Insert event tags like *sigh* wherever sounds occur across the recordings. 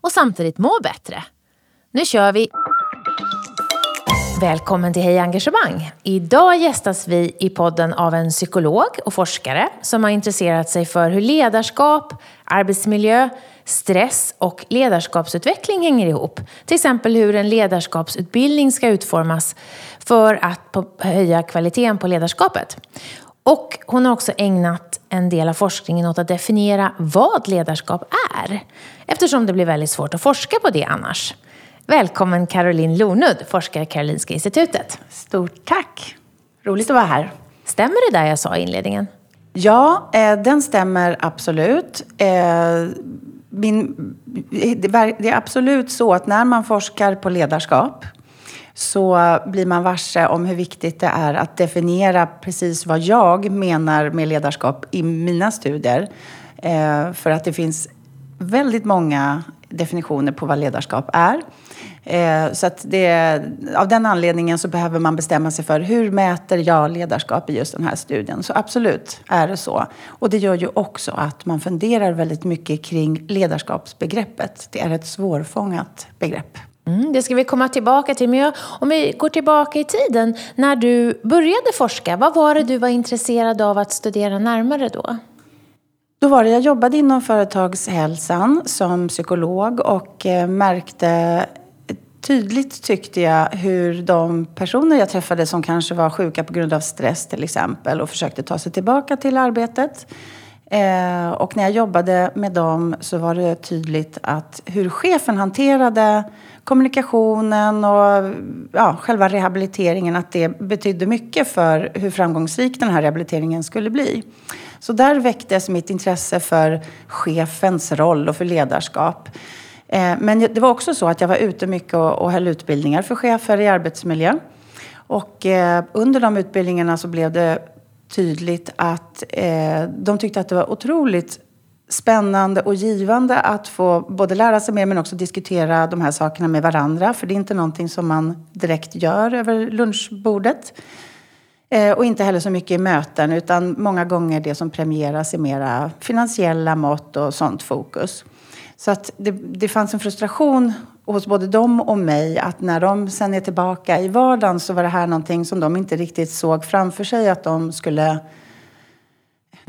och samtidigt må bättre. Nu kör vi! Välkommen till Hej Engagemang! Idag gästas vi i podden av en psykolog och forskare som har intresserat sig för hur ledarskap, arbetsmiljö, stress och ledarskapsutveckling hänger ihop. Till exempel hur en ledarskapsutbildning ska utformas för att höja kvaliteten på ledarskapet. Och hon har också ägnat en del av forskningen åt att definiera vad ledarskap är. Eftersom det blir väldigt svårt att forska på det annars. Välkommen Caroline Lornud, forskare Karolinska Institutet. Stort tack! Roligt att vara här. Stämmer det där jag sa i inledningen? Ja, eh, den stämmer absolut. Eh, min, det är absolut så att när man forskar på ledarskap så blir man varse om hur viktigt det är att definiera precis vad jag menar med ledarskap i mina studier. Eh, för att det finns väldigt många definitioner på vad ledarskap är. Eh, så att det, av den anledningen så behöver man bestämma sig för hur mäter jag ledarskap i just den här studien. Så absolut är det så. Och det gör ju också att man funderar väldigt mycket kring ledarskapsbegreppet. Det är ett svårfångat begrepp. Mm, det ska vi komma tillbaka till. Men jag, om vi går tillbaka i tiden, när du började forska, vad var det du var intresserad av att studera närmare då? Då var det, jag jobbade inom företagshälsan som psykolog och eh, märkte tydligt tyckte jag hur de personer jag träffade som kanske var sjuka på grund av stress till exempel och försökte ta sig tillbaka till arbetet. Eh, och när jag jobbade med dem så var det tydligt att hur chefen hanterade kommunikationen och ja, själva rehabiliteringen, att det betydde mycket för hur framgångsrik den här rehabiliteringen skulle bli. Så där väcktes mitt intresse för chefens roll och för ledarskap. Eh, men det var också så att jag var ute mycket och höll utbildningar för chefer i arbetsmiljö. Och eh, under de utbildningarna så blev det tydligt att eh, de tyckte att det var otroligt spännande och givande att få både lära sig mer men också diskutera de här sakerna med varandra. För det är inte någonting som man direkt gör över lunchbordet. Eh, och inte heller så mycket i möten utan många gånger det som premieras är mera finansiella mått och sånt fokus. Så att det, det fanns en frustration hos både dem och mig att när de sen är tillbaka i vardagen så var det här någonting som de inte riktigt såg framför sig att de skulle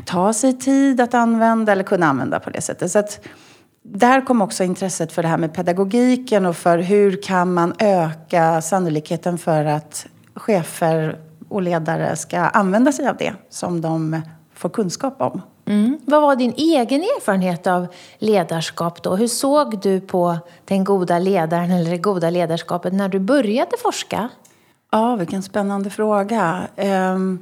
ta sig tid att använda eller kunna använda på det sättet. Så att där kom också intresset för det här med pedagogiken och för hur kan man öka sannolikheten för att chefer och ledare ska använda sig av det som de får kunskap om. Mm. Vad var din egen erfarenhet av ledarskap då? Hur såg du på den goda ledaren eller det goda ledarskapet när du började forska? Ja, vilken spännande fråga. Ehm,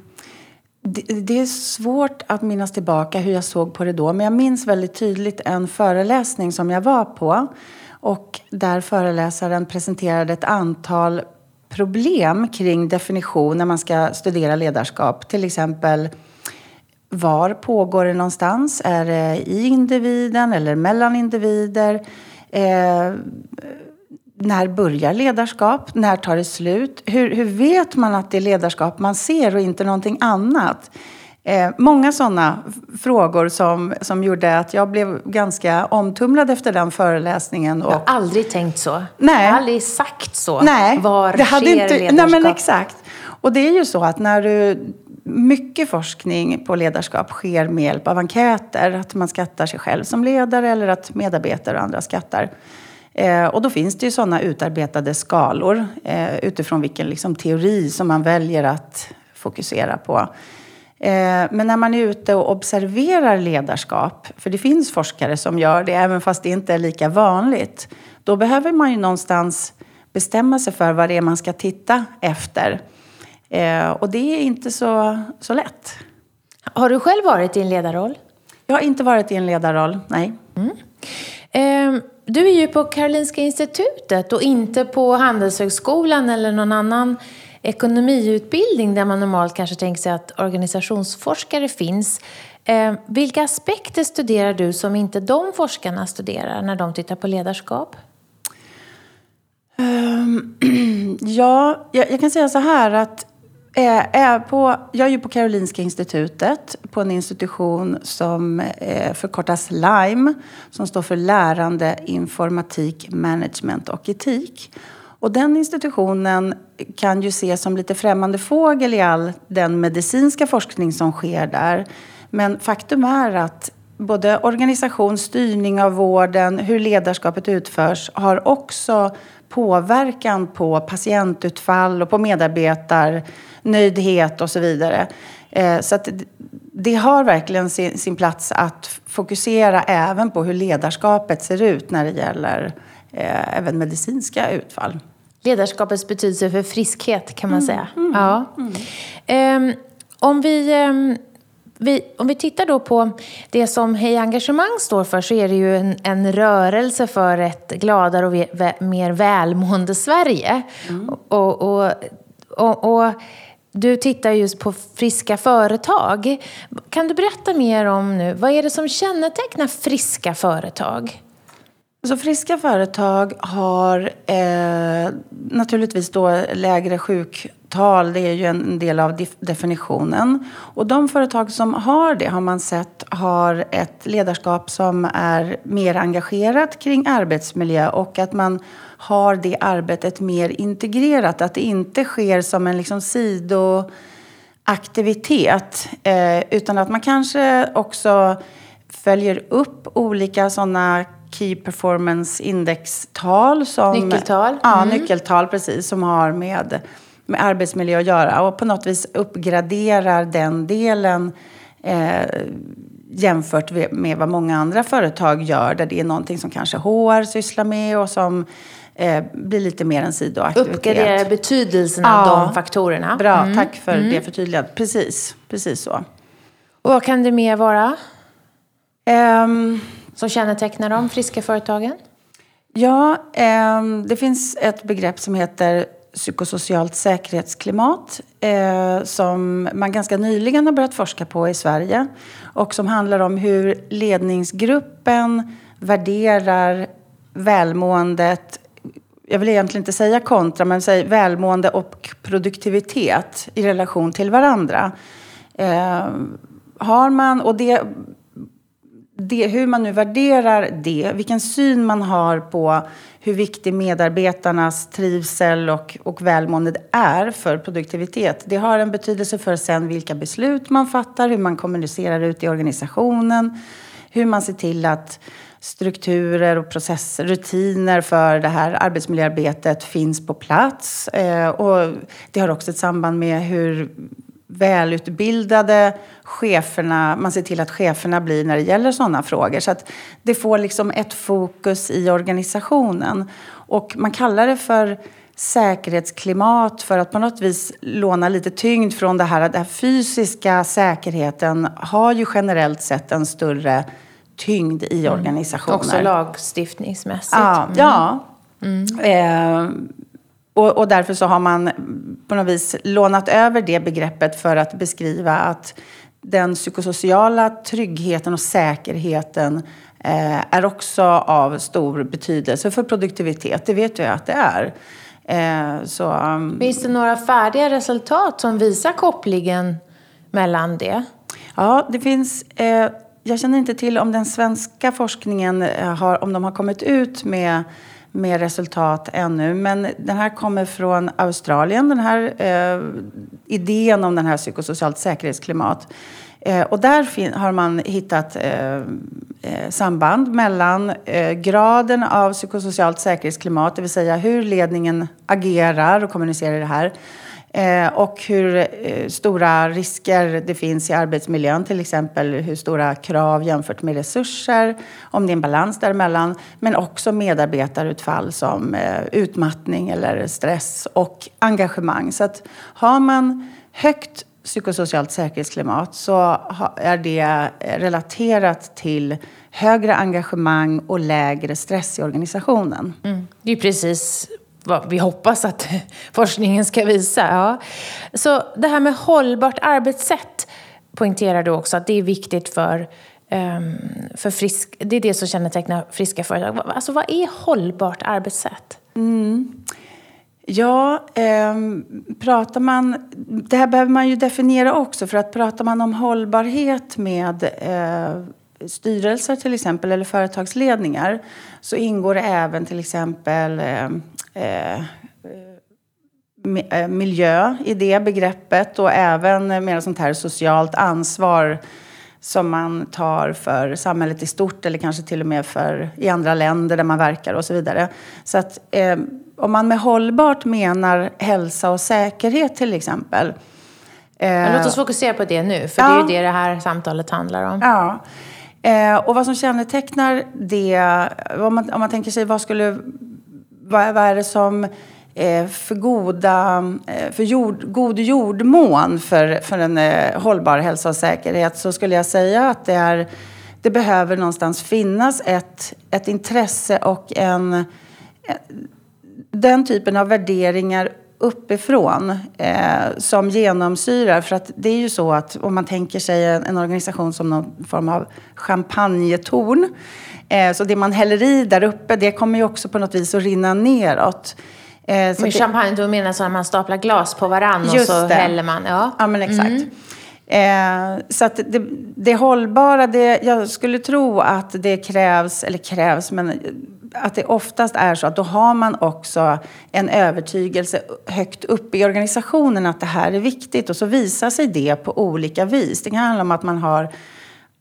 det, det, är svårt att minnas tillbaka hur jag såg på det då. Men jag minns väldigt tydligt en föreläsning som jag var på. Och där föreläsaren presenterade ett antal problem kring definition när man ska studera ledarskap. Till exempel var pågår det någonstans? Är det i individen eller mellan individer? Eh, när börjar ledarskap? När tar det slut? Hur, hur vet man att det är ledarskap man ser och inte någonting annat? Eh, många sådana frågor som, som gjorde att jag blev ganska omtumlad efter den föreläsningen. Och, jag har aldrig tänkt så. Nej. Jag har aldrig sagt så. Nej, Var det hade sker inte, ledarskap? Nej, men exakt. Och det är ju så att när du mycket forskning på ledarskap sker med hjälp av enkäter. Att man skattar sig själv som ledare eller att medarbetare och andra skattar. Eh, och då finns det ju sådana utarbetade skalor eh, utifrån vilken liksom, teori som man väljer att fokusera på. Eh, men när man är ute och observerar ledarskap, för det finns forskare som gör det även fast det inte är lika vanligt. Då behöver man ju någonstans bestämma sig för vad det är man ska titta efter. Eh, och det är inte så, så lätt. Har du själv varit i en ledarroll? Jag har inte varit i en ledarroll, nej. Mm. Eh, du är ju på Karolinska institutet och inte på Handelshögskolan eller någon annan ekonomiutbildning där man normalt kanske tänker sig att organisationsforskare finns. Eh, vilka aspekter studerar du som inte de forskarna studerar när de tittar på ledarskap? Um, *clears throat* ja, jag, jag, kan säga så här att är på, jag är ju på Karolinska institutet på en institution som eh, förkortas LIME som står för Lärande, informatik, management och etik. Och den institutionen kan ju ses som lite främmande fågel i all den medicinska forskning som sker där. Men faktum är att både organisation, styrning av vården, hur ledarskapet utförs har också påverkan på patientutfall och på medarbetarnöjdhet och så vidare. Eh, så att det har verkligen sin plats att fokusera även på hur ledarskapet ser ut när det gäller eh, även medicinska utfall. Ledarskapets betydelse för friskhet kan man mm, säga. Mm, ja. Mm. Um, om vi um, vi, om vi tittar då på det som Hej Engagemang står för så är det ju en, en rörelse för ett gladare och mer välmående Sverige. Mm. Och, och, och, och, du tittar just på friska företag. Kan du berätta mer om nu, vad är det som kännetecknar friska företag? Så friska företag har eh, naturligtvis då lägre sjuktal. Det är ju en del av definitionen. Och de företag som har det har man sett har ett ledarskap som är mer engagerat kring arbetsmiljö och att man har det arbetet mer integrerat. Att det inte sker som en liksom sidoaktivitet eh, utan att man kanske också följer upp olika sådana Key Performance Index-tal. Som, nyckeltal? Ja, mm. nyckeltal precis, som har med, med arbetsmiljö att göra. Och på något vis uppgraderar den delen eh, jämfört med vad många andra företag gör. Där det är någonting som kanske HR sysslar med och som eh, blir lite mer en sidoaktivitet. Uppgradera betydelsen av ja, de faktorerna. Bra, mm. tack för mm. det förtydligandet. Precis, precis så. Och vad kan det mer vara? Um, som kännetecknar de friska företagen? Ja, eh, det finns ett begrepp som heter psykosocialt säkerhetsklimat eh, som man ganska nyligen har börjat forska på i Sverige och som handlar om hur ledningsgruppen värderar välmåendet jag vill egentligen inte säga kontra, men säg välmående och produktivitet i relation till varandra. Eh, har man, och det det, hur man nu värderar det, vilken syn man har på hur viktig medarbetarnas trivsel och, och välmående är för produktivitet. Det har en betydelse för sen vilka beslut man fattar, hur man kommunicerar ut i organisationen, hur man ser till att strukturer och processer, rutiner för det här arbetsmiljöarbetet finns på plats. Eh, och det har också ett samband med hur välutbildade cheferna, man ser till att cheferna blir när det gäller sådana frågor. Så att det får liksom ett fokus i organisationen. Och man kallar det för säkerhetsklimat för att på något vis låna lite tyngd från det här att den fysiska säkerheten har ju generellt sett en större tyngd i mm. organisationer. Också lagstiftningsmässigt. Ja, mm. ja. Mm. Eh, och, och, därför så har man på något vis lånat över det begreppet för att beskriva att den psykosociala tryggheten och säkerheten eh, är också av stor betydelse för produktivitet. Det vet jag att det är. Eh, så, um, Finns det några färdiga resultat som visar kopplingen mellan det? Ja, det finns. Eh, jag känner inte till om den svenska forskningen eh, har, om de har kommit ut med med resultat ännu. Men den här kommer från Australien, den här eh, idén om den här psykosocialt säkerhetsklimat. Eh, och där har man hittat eh, eh, samband mellan eh, graden av psykosocialt säkerhetsklimat, det vill säga hur ledningen agerar och kommunicerar det här, Eh, och hur eh, stora risker det finns i arbetsmiljön, till exempel hur stora krav jämfört med resurser, om det är en balans däremellan. Men också medarbetarutfall som eh, utmattning eller stress och engagemang. Så att har man högt psykosocialt säkerhetsklimat så är det relaterat till högre engagemang och lägre stress i organisationen. Mm. Det är precis vad vi hoppas att *laughs* forskningen ska visa. Ja. Så det här med hållbart arbetssätt poängterar du också att det är viktigt för, ehm, för frisk... Det är det som kännetecknar friska företag. Alltså vad är hållbart arbetssätt? Mm. Ja, eh, pratar man... Det här behöver man ju definiera också. För att pratar man om hållbarhet med eh, styrelser till exempel, eller företagsledningar, så ingår det även till exempel eh, eh, eh, miljö i det begreppet och även mer sånt här socialt ansvar som man tar för samhället i stort eller kanske till och med för i andra länder där man verkar och så vidare. Så att eh, om man med hållbart menar hälsa och säkerhet till exempel. Eh, låt oss fokusera på det nu, för ja, det är ju det det här samtalet handlar om. Ja. Eh, och vad som kännetecknar det, om man, om man tänker sig vad skulle, vad, vad är det som eh, för, goda, eh, för jord, god jordmån för, för en eh, hållbar hälsa och säkerhet så skulle jag säga att det, är, det behöver någonstans finnas ett, ett intresse och en, den typen av värderingar uppifrån eh, som genomsyrar. För att det är ju så att om man tänker sig en, en organisation som någon form av champagnetorn. Eh, så det man häller i där uppe, det kommer ju också på något vis att rinna neråt. Eh, Med champagne, du menar så att man staplar glas på varann och så det. häller man? Ja, ja men exakt. Mm. Eh, så att det, det hållbara, det, jag skulle tro att det krävs, eller krävs, men att det oftast är så att då har man också en övertygelse högt upp i organisationen att det här är viktigt och så visar sig det på olika vis. Det kan handla om att man har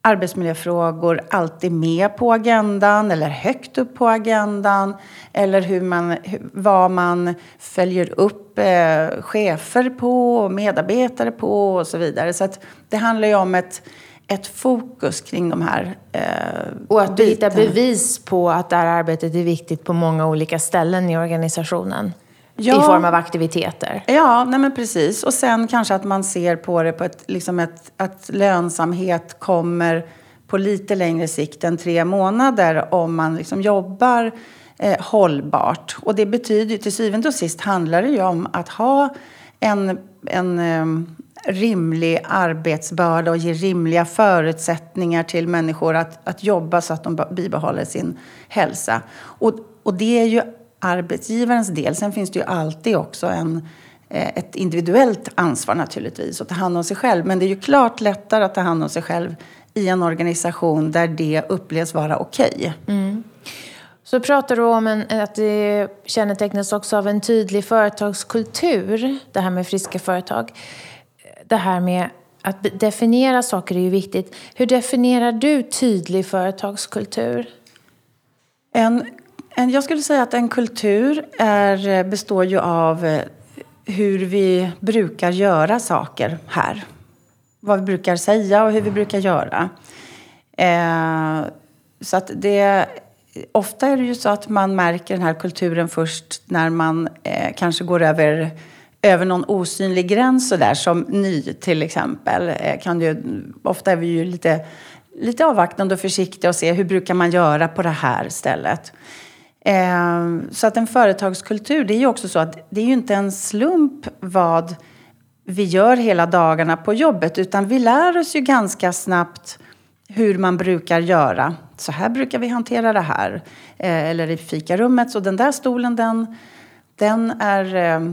arbetsmiljöfrågor alltid med på agendan eller högt upp på agendan. Eller hur man, vad man följer upp eh, chefer på, medarbetare på och så vidare. Så att det handlar ju om ett, ett fokus kring de här eh, Och att du hittar bevis på att det här arbetet är viktigt på många olika ställen i organisationen. Ja, I form av aktiviteter. Ja, nej men precis. Och sen kanske att man ser på det på ett, liksom ett, att lönsamhet kommer på lite längre sikt än tre månader om man liksom jobbar eh, hållbart. Och det betyder till syvende och sist handlar det ju om att ha en, en eh, rimlig arbetsbörda och ge rimliga förutsättningar till människor att, att jobba så att de bibehåller sin hälsa. Och, och det är ju arbetsgivarens del. Sen finns det ju alltid också en, eh, ett individuellt ansvar naturligtvis att ta hand om sig själv. Men det är ju klart lättare att ta hand om sig själv i en organisation där det upplevs vara okej. Okay. Mm. Så pratar du om en, att det kännetecknas också av en tydlig företagskultur, det här med friska företag. Det här med att definiera saker är ju viktigt. Hur definierar du tydlig företagskultur? En en, jag skulle säga att en kultur är, eh, består ju av eh, hur vi brukar göra saker här. Vad vi brukar säga och hur vi brukar göra. Eh, så att det, ofta är det ju så att man märker den här kulturen först när man eh, kanske går över, över någon osynlig gräns så där, som ny till exempel. Eh, kan ju, ofta är vi ju lite, lite avvaktande och försiktiga och ser hur brukar man göra på det här stället. Eh, så att en företagskultur, det är ju också så att det är ju inte en slump vad vi gör hela dagarna på jobbet, utan vi lär oss ju ganska snabbt hur man brukar göra. Så här brukar vi hantera det här. Eh, eller i fikarummet, så den där stolen den, den är eh,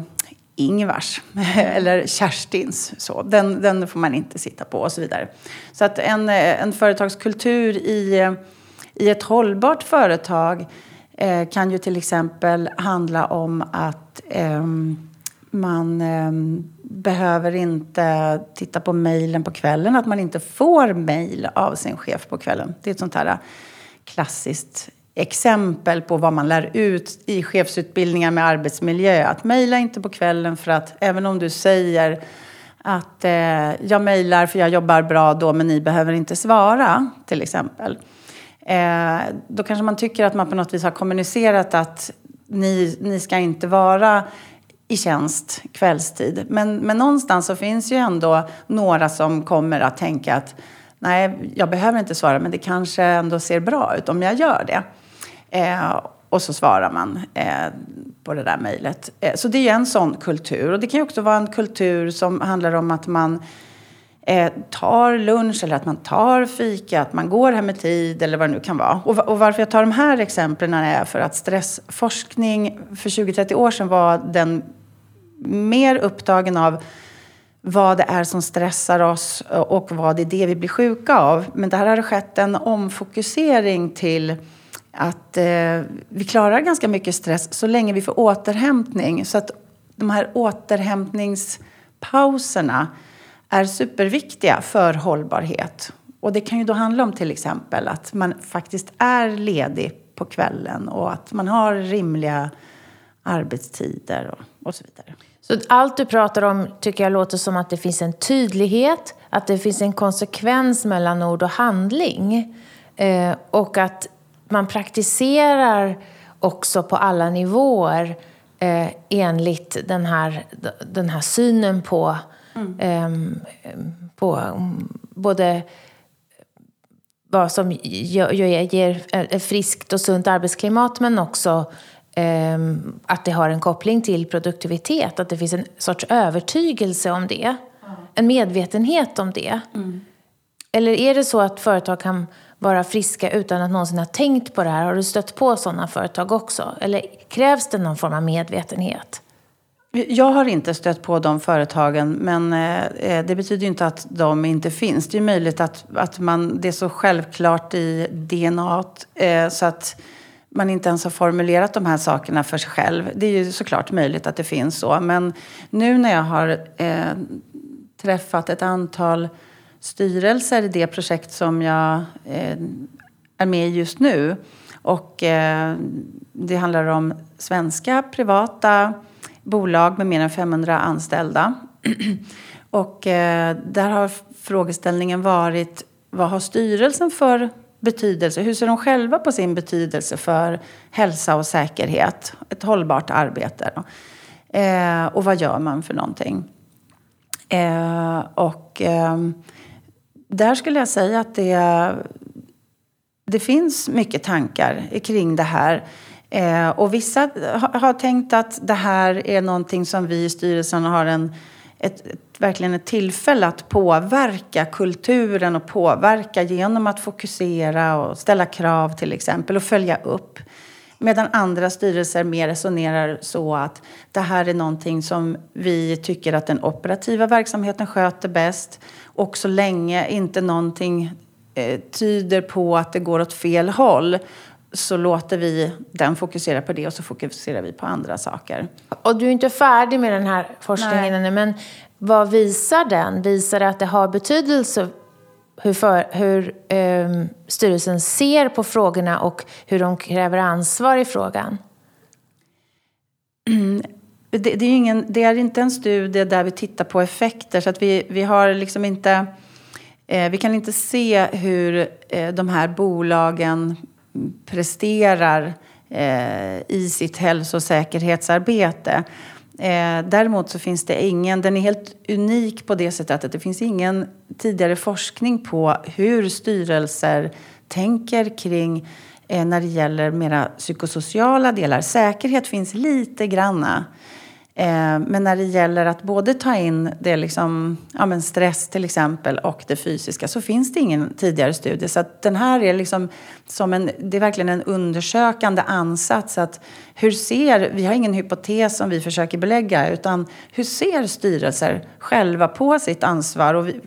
Ingvars *laughs* eller Kerstins. Så. Den, den får man inte sitta på och så vidare. Så att en, eh, en företagskultur i, eh, i ett hållbart företag eh, kan ju till exempel handla om att eh, man eh, behöver inte titta på mejlen på kvällen, att man inte får mejl av sin chef på kvällen. Det är ett sånt här eh, klassiskt exempel på vad man lär ut i chefsutbildningar med arbetsmiljö. Att mejla inte på kvällen för att även om du säger att eh, jag mejlar för jag jobbar bra då men ni behöver inte svara till exempel Eh, då kanske man tycker att man på något vis har kommunicerat att ni, ni ska inte vara i tjänst kvällstid. Men, men någonstans så finns ju ändå några som kommer att tänka att nej, jag behöver inte svara, men det kanske ändå ser bra ut om jag gör det. Eh, och så svarar man eh, på det där mejlet. Eh, så det är en sån kultur. Och det kan ju också vara en kultur som handlar om att man eh, tar lunch eller att man tar fika, att man går hem i tid eller vad det nu kan vara. Och, och varför jag tar de här exemplen är för att stressforskning för 20-30 år sedan var den mer upptagen av vad det är som stressar oss och vad det är det vi blir sjuka av. Men där har det skett en omfokusering till att eh, vi klarar ganska mycket stress så länge vi får återhämtning. Så att de här återhämtningspauserna är superviktiga för hållbarhet. Och det kan ju då handla om till exempel att man faktiskt är ledig på kvällen och att man har rimliga arbetstider och, och så vidare. Så allt du pratar om tycker jag låter som att det finns en tydlighet, att det finns en konsekvens mellan ord och handling. Eh, och att man praktiserar också på alla nivåer eh, enligt den här, den här synen på, mm. eh, på både vad som ger, ger ett friskt och sunt arbetsklimat men också eh, att det har en koppling till produktivitet. Att det finns en sorts övertygelse om det. Mm. En medvetenhet om det. Mm. Eller är det så att företag kan vara friska utan att någonsin ha tänkt på det här? Har du stött på sådana företag också? Eller krävs det någon form av medvetenhet? Jag har inte stött på de företagen, men eh, eh, det betyder inte att de inte finns. Det är möjligt att, att man, det är så självklart i DNA eh, så att man inte ens har formulerat de här sakerna för sig själv. Det är ju såklart möjligt att det finns så. Men nu när jag har eh, träffat ett antal styrelser i det projekt som jag eh, är med i just nu. Och eh, det handlar om svenska privata bolag med mer än 500 anställda. *clears throat* och eh, där har frågeställningen varit vad har styrelsen för betydelse? Hur ser de själva på sin betydelse för hälsa och säkerhet? Ett hållbart arbete. Eh, och vad gör man för någonting? Eh, och ehm, där skulle jag säga att det, det finns mycket tankar kring det här. Eh, och vissa har, har, tänkt att det här är någonting som vi i styrelsen har en, ett, ett, verkligen ett tillfälle att påverka kulturen och påverka genom att fokusera och ställa krav till exempel och följa upp. Medan andra styrelser mer resonerar så att det här är någonting som vi tycker att den operativa verksamheten sköter bäst. Och så länge inte någonting eh, tyder på att det går åt fel håll så låter vi den fokusera på det och så fokuserar vi på andra saker. Och du är inte färdig med den här forskningen ännu, men vad visar den? Visar det att det har betydelse hur, för, hur eh, styrelsen ser på frågorna och hur de kräver ansvar i frågan? Det, det, är ingen, det är inte en studie där vi tittar på effekter. Så att vi, vi har liksom inte... Eh, vi kan inte se hur eh, de här bolagen presterar eh, i sitt hälso och Eh, däremot så finns det ingen, den är helt unik på det sättet att det finns ingen tidigare forskning på hur styrelser tänker kring eh, när det gäller mera psykosociala delar. Säkerhet finns lite granna. Eh, men när det gäller att både ta in det liksom, ja men stress till exempel och det fysiska så finns det ingen tidigare studie. Så att den här är liksom som en, det är verkligen en undersökande ansats. Att hur ser, vi har ingen hypotes som vi försöker belägga utan hur ser styrelser själva på sitt ansvar? Och vi,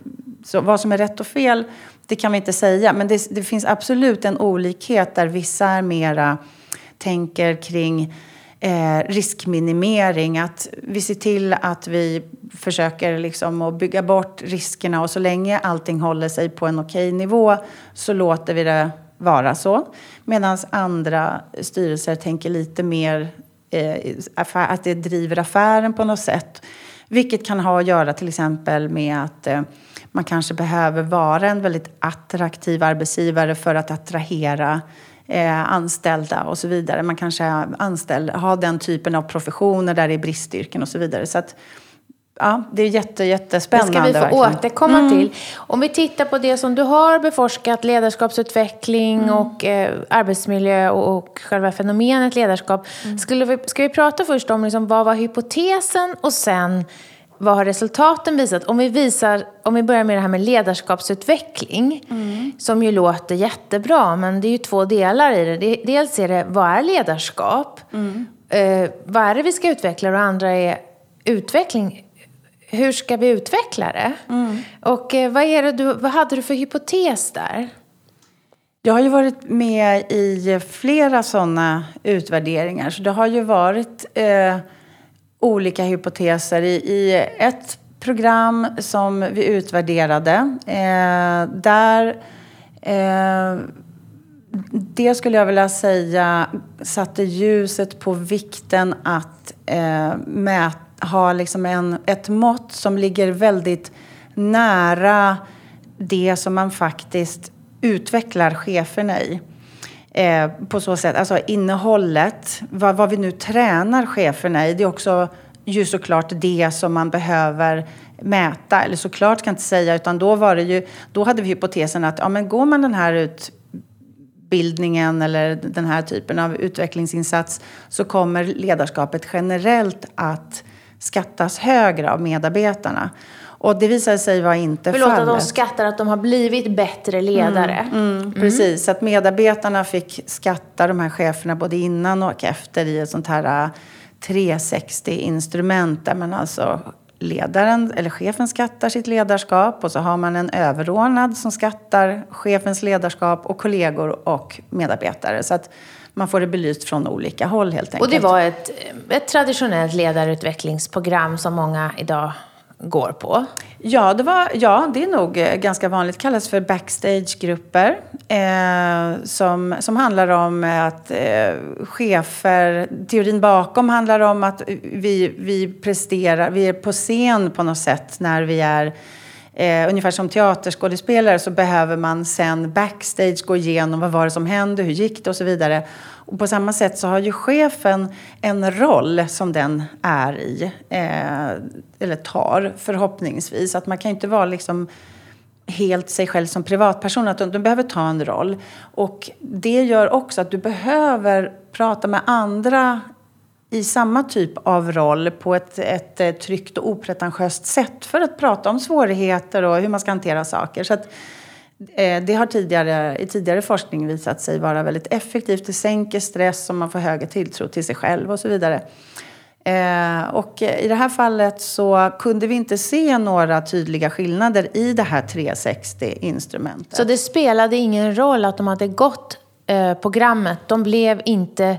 så vad som är rätt och fel det kan vi inte säga. Men det, det finns absolut en olikhet där vissa är mera tänker kring eh, riskminimering. Att vi ser till att vi försöker liksom att bygga bort riskerna och så länge allting håller sig på en okej nivå så låter vi det vara så. Medan andra styrelser tänker lite mer eh, att det driver affären på något sätt. Vilket kan ha att göra till exempel med att eh, man kanske behöver vara en väldigt attraktiv arbetsgivare för att attrahera eh, anställda och så vidare. Man kanske anställ, har den typen av professioner där det är bristyrken och så vidare. Så att, ja, det är jätte, jättespännande. Det ska vi få verkligen. återkomma Mm. till. Om vi tittar på det som du har beforskat, ledarskapsutveckling Mm. och eh, arbetsmiljö och, och själva fenomenet ledarskap. Mm. Skulle vi, ska vi prata först om liksom, vad var hypotesen och sen vad har resultaten visat? Om vi, visar, om vi börjar med det här med ledarskapsutveckling, Mm. som ju låter jättebra, men det är ju två delar i det. dels är det, vad är ledarskap? Mm. Eh, vad är det vi ska utveckla? Och andra är utveckling hur ska vi utveckla det? Och eh, vad, är det du, vad hade du för hypotes där? Jag har ju varit med i flera sådana utvärderingar. Så det har ju varit eh, olika hypoteser. I, I ett program som vi utvärderade, eh, där eh, det skulle jag vilja säga satte ljuset på vikten att eh, mät, ha liksom en, ett mått som ligger väldigt nära det som man faktiskt utvecklar cheferna i. Eh, på så sätt, alltså innehållet, vad, vad vi nu tränar cheferna i, det är också ju såklart det som man behöver mäta. Eller såklart kan jag inte säga, utan då var det ju, då hade vi hypotesen att ja, men går man den här utbildningen eller den här typen av utvecklingsinsats så kommer ledarskapet generellt att skattas högre av medarbetarna. Och det visade sig vara inte Förlåt fallet. att de skattar att de har blivit bättre ledare. Mm, precis, så att medarbetarna fick skatta de här cheferna både innan och efter i ett sånt här äh, 360-instrument där man alltså ledaren eller chefen skattar sitt ledarskap och så har man en överordnad som skattar chefens ledarskap och kollegor och medarbetare. Så att man får det belyst från olika håll helt enkelt. Och det var ett, ett traditionellt ledarutvecklingsprogram som många idag går på. Ja, det, var, ja, det är nog eh, ganska vanligt. Det kallas för backstagegrupper. Eh, som, som handlar om att eh, chefer... Teorin bakom handlar om att vi, vi presterar, vi är på scen på något sätt när vi är... Eh, ungefär som teaterskådespelare så behöver man sen backstage gå igenom vad var det som hände, hur gick det och så vidare. Och på samma sätt så har ju chefen en roll som den är i, eh, eller tar förhoppningsvis. Att man kan inte vara liksom helt sig själv som privatperson, att du, du behöver ta en roll. Och det gör också att du behöver prata med andra i samma typ av roll på ett, ett, eh, tryggt och opretentiöst sätt för att prata om svårigheter och hur man ska hantera saker. Så att, eh, det har tidigare, i tidigare forskning visat sig vara väldigt effektivt. Det sänker stress och man får högre tilltro till sig själv och så vidare. Eh, och i det här fallet så kunde vi inte se några tydliga skillnader i det här 360-instrumentet. Så det spelade ingen roll att de hade gått eh, programmet. De blev inte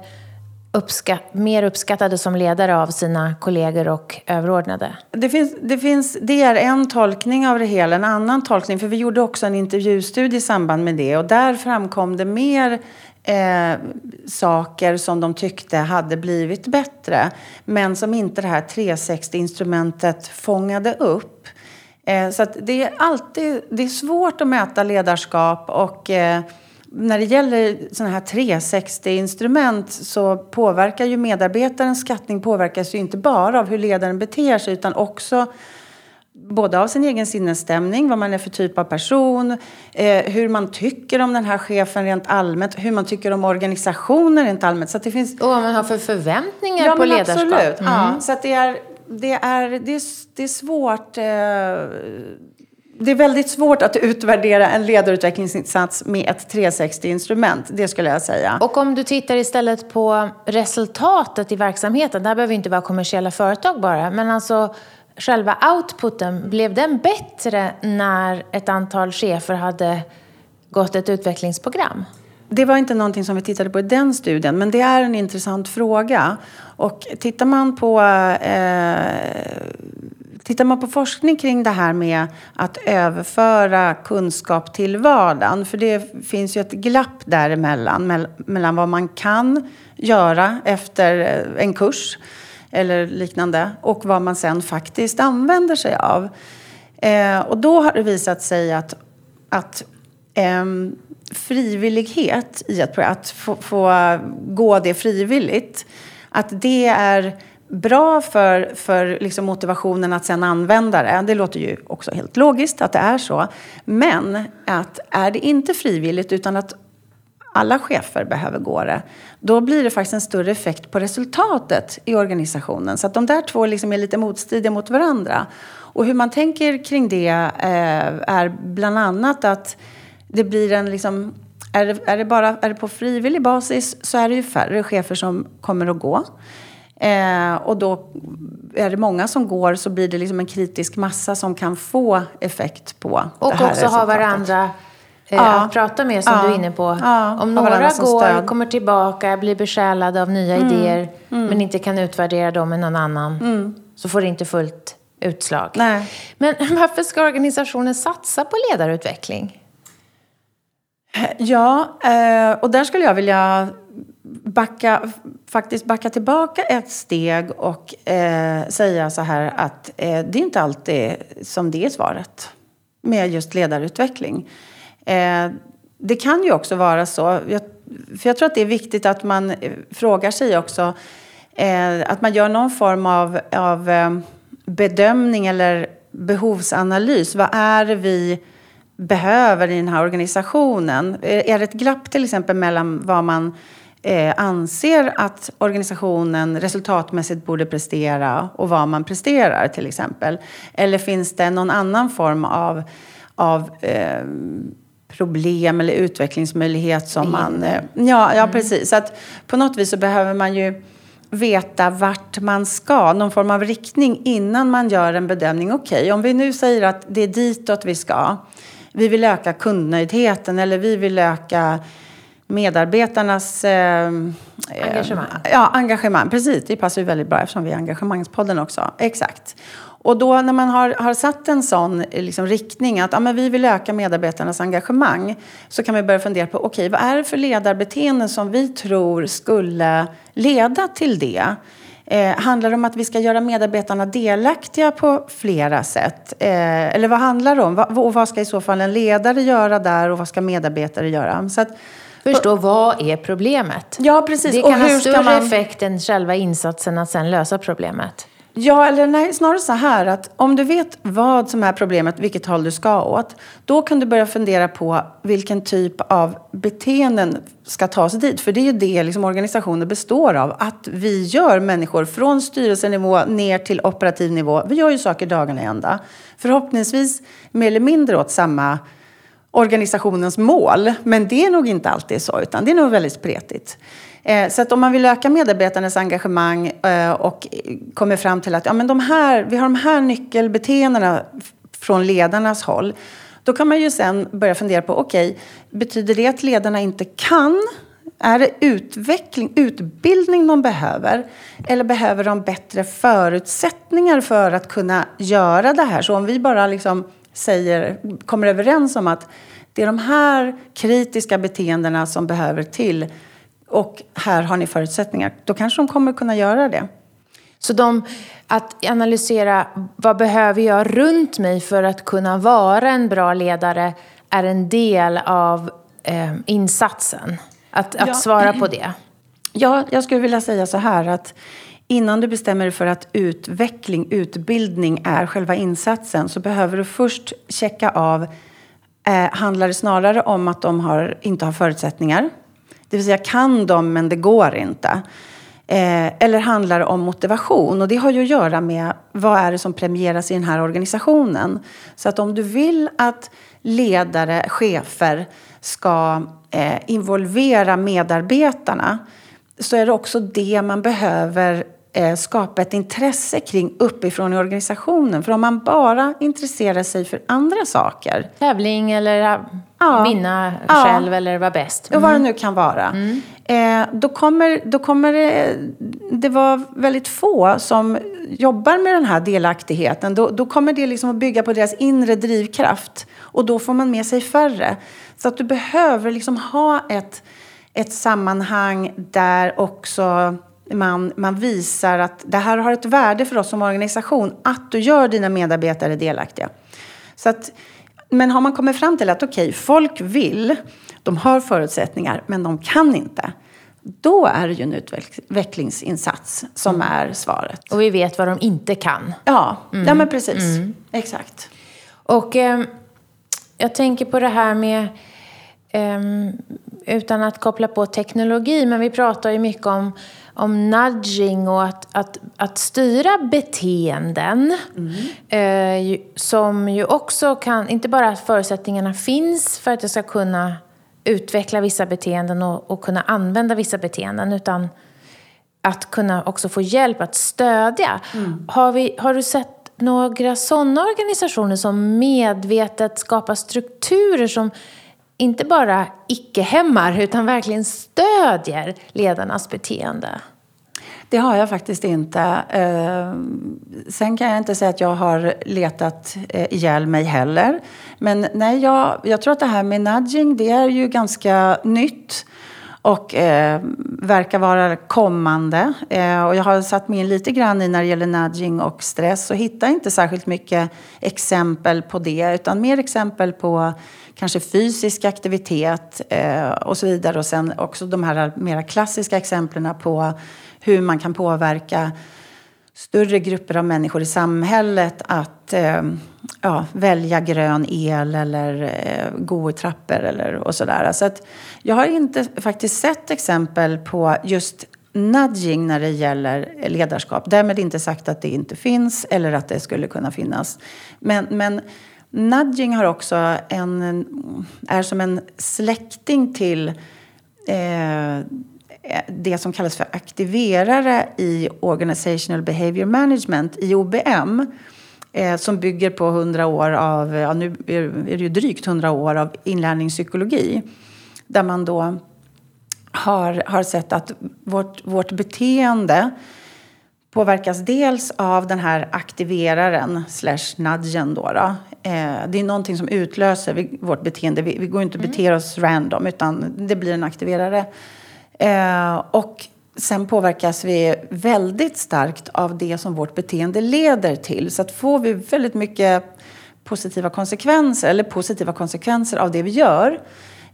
uppskatt, mer uppskattade som ledare av sina kollegor och överordnade. Det, finns, det, finns, det är en tolkning av det hela. En annan tolkning, för vi gjorde också en intervjustudie i samband med det. Och där framkom det mer eh, saker som de tyckte hade blivit bättre. Men som inte det här 360-instrumentet fångade upp. Eh, så att det är alltid det är svårt att mäta ledarskap. och... Eh, när det gäller sådana här 360-instrument så påverkar ju medarbetarens skattning påverkas ju inte bara av hur ledaren beter sig utan också både av sin egen sinnesstämning, vad man är för typ av person, eh, hur man tycker om den här chefen rent allmänt, hur man tycker om organisationen rent allmänt. Så det finns... Och vad man har för förväntningar ja, på ledarskap. Absolut. Mm. Ja, så det är, det är, det är, det är svårt. Eh, det är väldigt svårt att utvärdera en ledarutvecklingsinsats med ett 360-instrument. Det skulle jag säga. Och om du tittar istället på resultatet i verksamheten, det här behöver inte vara kommersiella företag bara, men alltså själva outputen, blev den bättre när ett antal chefer hade gått ett utvecklingsprogram? Det var inte någonting som vi tittade på i den studien, men det är en intressant fråga. Och tittar man på eh, Tittar man på forskning kring det här med att överföra kunskap till vardagen, för det finns ju ett glapp däremellan, mellan vad man kan göra efter eh, en kurs eller liknande och vad man sen faktiskt använder sig av. Eh, och då har det visat sig att, att eh, frivillighet i att, att få, få gå det frivilligt. Att det är bra för, för liksom motivationen att sen använda det. Det låter ju också helt logiskt att det är så. Men att är det inte frivilligt utan att alla chefer behöver gå det, då blir det faktiskt en större effekt på resultatet i organisationen. Så att de där två liksom är lite motstridiga mot varandra. Och hur man tänker kring det eh, är bland annat att det blir en liksom är det, är det bara är det på frivillig basis så är det ju färre chefer som kommer att gå. Eh, och då är det många som går så blir det liksom en kritisk massa som kan få effekt på och det här också ha varandra eh, ja. att prata med som ja. du är inne på. Ja. Om några går, kommer tillbaka, blir besjälade av nya mm. idéer mm. men inte kan utvärdera dem med någon annan mm. så får det inte fullt utslag. Nej. Men *laughs* varför ska organisationen satsa på ledarutveckling? Ja, eh, och där skulle jag vilja backa, faktiskt backa tillbaka ett steg och eh, säga så här att eh, det är inte alltid som det är svaret med just ledarutveckling. Eh, det kan ju också vara så, jag, för jag tror att det är viktigt att man eh, frågar sig också, eh, att man gör någon form av, av eh, bedömning eller behovsanalys. Vad är det vi behöver i den här organisationen? Är det ett glapp till exempel mellan vad man eh, anser att organisationen resultatmässigt borde prestera och vad man presterar till exempel? Eller finns det någon annan form av, av eh, problem eller utvecklingsmöjlighet som man... Eh, ja, ja, precis. Så att på något vis så behöver man ju veta vart man ska, någon form av riktning innan man gör en bedömning. Okej, okay, om vi nu säger att det är ditåt vi ska. Vi vill öka kundnöjdheten eller vi vill öka medarbetarnas eh, engagemang. Eh, ja, engagemang. Precis, det passar ju väldigt bra eftersom vi är engagemangspodden också. Exakt. Och då när man har, har satt en sån liksom, riktning att ja, men vi vill öka medarbetarnas engagemang så kan vi börja fundera på okej, okay, vad är det för ledarbeteenden som vi tror skulle leda till det? Eh, handlar det om att vi ska göra medarbetarna delaktiga på flera sätt? Eh, eller vad handlar det om? Va, och vad ska i så fall en ledare göra där och vad ska medarbetare göra? Så att, Förstå vad är problemet? Ja, precis. Det kan ha större man... effekt än själva insatsen att sen lösa problemet. Ja, eller nej, snarare så här att om du vet vad som är problemet, vilket håll du ska åt, då kan du börja fundera på vilken typ av beteenden ska tas dit. För det är ju det liksom organisationer består av, att vi gör människor från styrelsenivå ner till operativ nivå. Vi gör ju saker dagarna i ända. Förhoppningsvis mer eller mindre åt samma organisationens mål. Men det är nog inte alltid så, utan det är nog väldigt spretigt. Eh, så att om man vill öka medarbetarnas engagemang eh, och kommer fram till att ja, men de här, vi har de här nyckelbeteendena från ledarnas håll. Då kan man ju sen börja fundera på, okej, okay, betyder det att ledarna inte kan? Är det utveckling, utbildning de behöver? Eller behöver de bättre förutsättningar för att kunna göra det här? Så om vi bara liksom säger, kommer överens om att det är de här kritiska beteendena som behöver till och här har ni förutsättningar, då kanske de kommer kunna göra det. Så de, att analysera vad behöver jag runt mig för att kunna vara en bra ledare är en del av eh, insatsen. Att, att ja. svara på det. Ja, jag skulle vilja säga så här att innan du bestämmer dig för att utveckling, utbildning är själva insatsen så behöver du först checka av eh, handlar det snarare om att de har, inte har förutsättningar det vill säga kan de men det går inte. Eh, eller handlar det om motivation? Och det har ju att göra med vad är det som premieras i den här organisationen. Så att om du vill att ledare, chefer ska eh, involvera medarbetarna så är det också det man behöver skapa ett intresse kring uppifrån i organisationen. För om man bara intresserar sig för andra saker. Tävling eller ja. vinna ja. själv eller vara bäst. Mm. Och vad det nu kan vara. Mm. Eh, då kommer, då kommer det, det vara väldigt få som jobbar med den här delaktigheten. Då, då kommer det liksom att bygga på deras inre drivkraft. Och då får man med sig färre. Så att du behöver liksom ha ett, ett sammanhang där också man, man visar att det här har ett värde för oss som organisation, att du gör dina medarbetare delaktiga. Så att men har man kommit fram till att okej, okay, folk vill, de har förutsättningar, men de kan inte. Då är det ju en utvecklingsinsats som mm. är svaret. Och vi vet vad de inte kan. Ja, mm. ja men precis. Mm. Exakt. Och eh, jag tänker på det här med, eh, utan att koppla på teknologi, men vi pratar ju mycket om om nudging och att, att, att styra beteenden. Mm. Eh, som ju också kan, inte bara att förutsättningarna finns för att jag ska kunna utveckla vissa beteenden och, och kunna använda vissa beteenden, utan att kunna också få hjälp att stödja. Mm. Har, vi, har du sett några sådana organisationer som medvetet skapar strukturer som inte bara icke-hämmar utan verkligen stödjer ledarnas beteende? Det har jag faktiskt inte. Eh, sen kan jag inte säga att jag har letat eh, ihjäl mig heller. Men nej, jag, jag tror att det här med nudging, det är ju ganska nytt och eh, verkar vara kommande. Eh, och jag har satt mig in lite grann i när det gäller nudging och stress och hittar inte särskilt mycket exempel på det utan mer exempel på kanske fysisk aktivitet eh, och så vidare. Och sen också de här mera klassiska exemplen på hur man kan påverka större grupper av människor i samhället att eh, ja, välja grön el eller eh, gå i trappor eller och sådär. Så att jag har inte faktiskt sett exempel på just nudging när det gäller ledarskap. Därmed inte sagt att det inte finns eller att det skulle kunna finnas. Men, men nudging har också en, är som en släkting till eh, det som kallas för aktiverare i Organizational Behavior Management, i OBM eh, som bygger på 100 år av, ja, nu är det ju drygt 100 år av inlärningspsykologi. Där man då har, har sett att vårt, vårt beteende påverkas dels av den här aktiveraren, slash nudgen då. då. Eh, det är någonting som utlöser vårt beteende. Vi, vi går inte och beter mm. oss random utan det blir en aktiverare. Eh, och sen påverkas vi väldigt starkt av det som vårt beteende leder till. Så att får vi väldigt mycket positiva konsekvenser, eller positiva konsekvenser av det vi gör,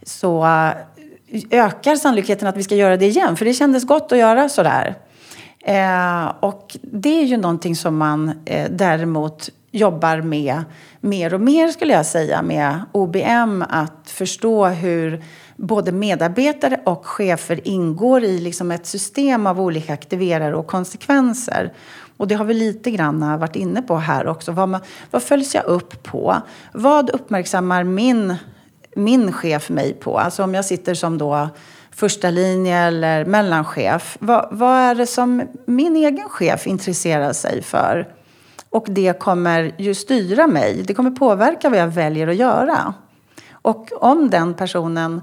så eh, ökar sannolikheten att vi ska göra det igen. För det kändes gott att göra sådär. Eh, och det är ju någonting som man eh, däremot jobbar med mer och mer skulle jag säga med OBM. Att förstå hur både medarbetare och chefer ingår i liksom ett system av olika aktiverare och konsekvenser. Och det har vi lite grann varit inne på här också. Vad, man, vad följs jag upp på? Vad uppmärksammar min, min chef mig på? Alltså om jag sitter som då första linje eller mellanchef. Vad, vad är det som min egen chef intresserar sig för? Och det kommer ju styra mig. Det kommer påverka vad jag väljer att göra. Och om den personen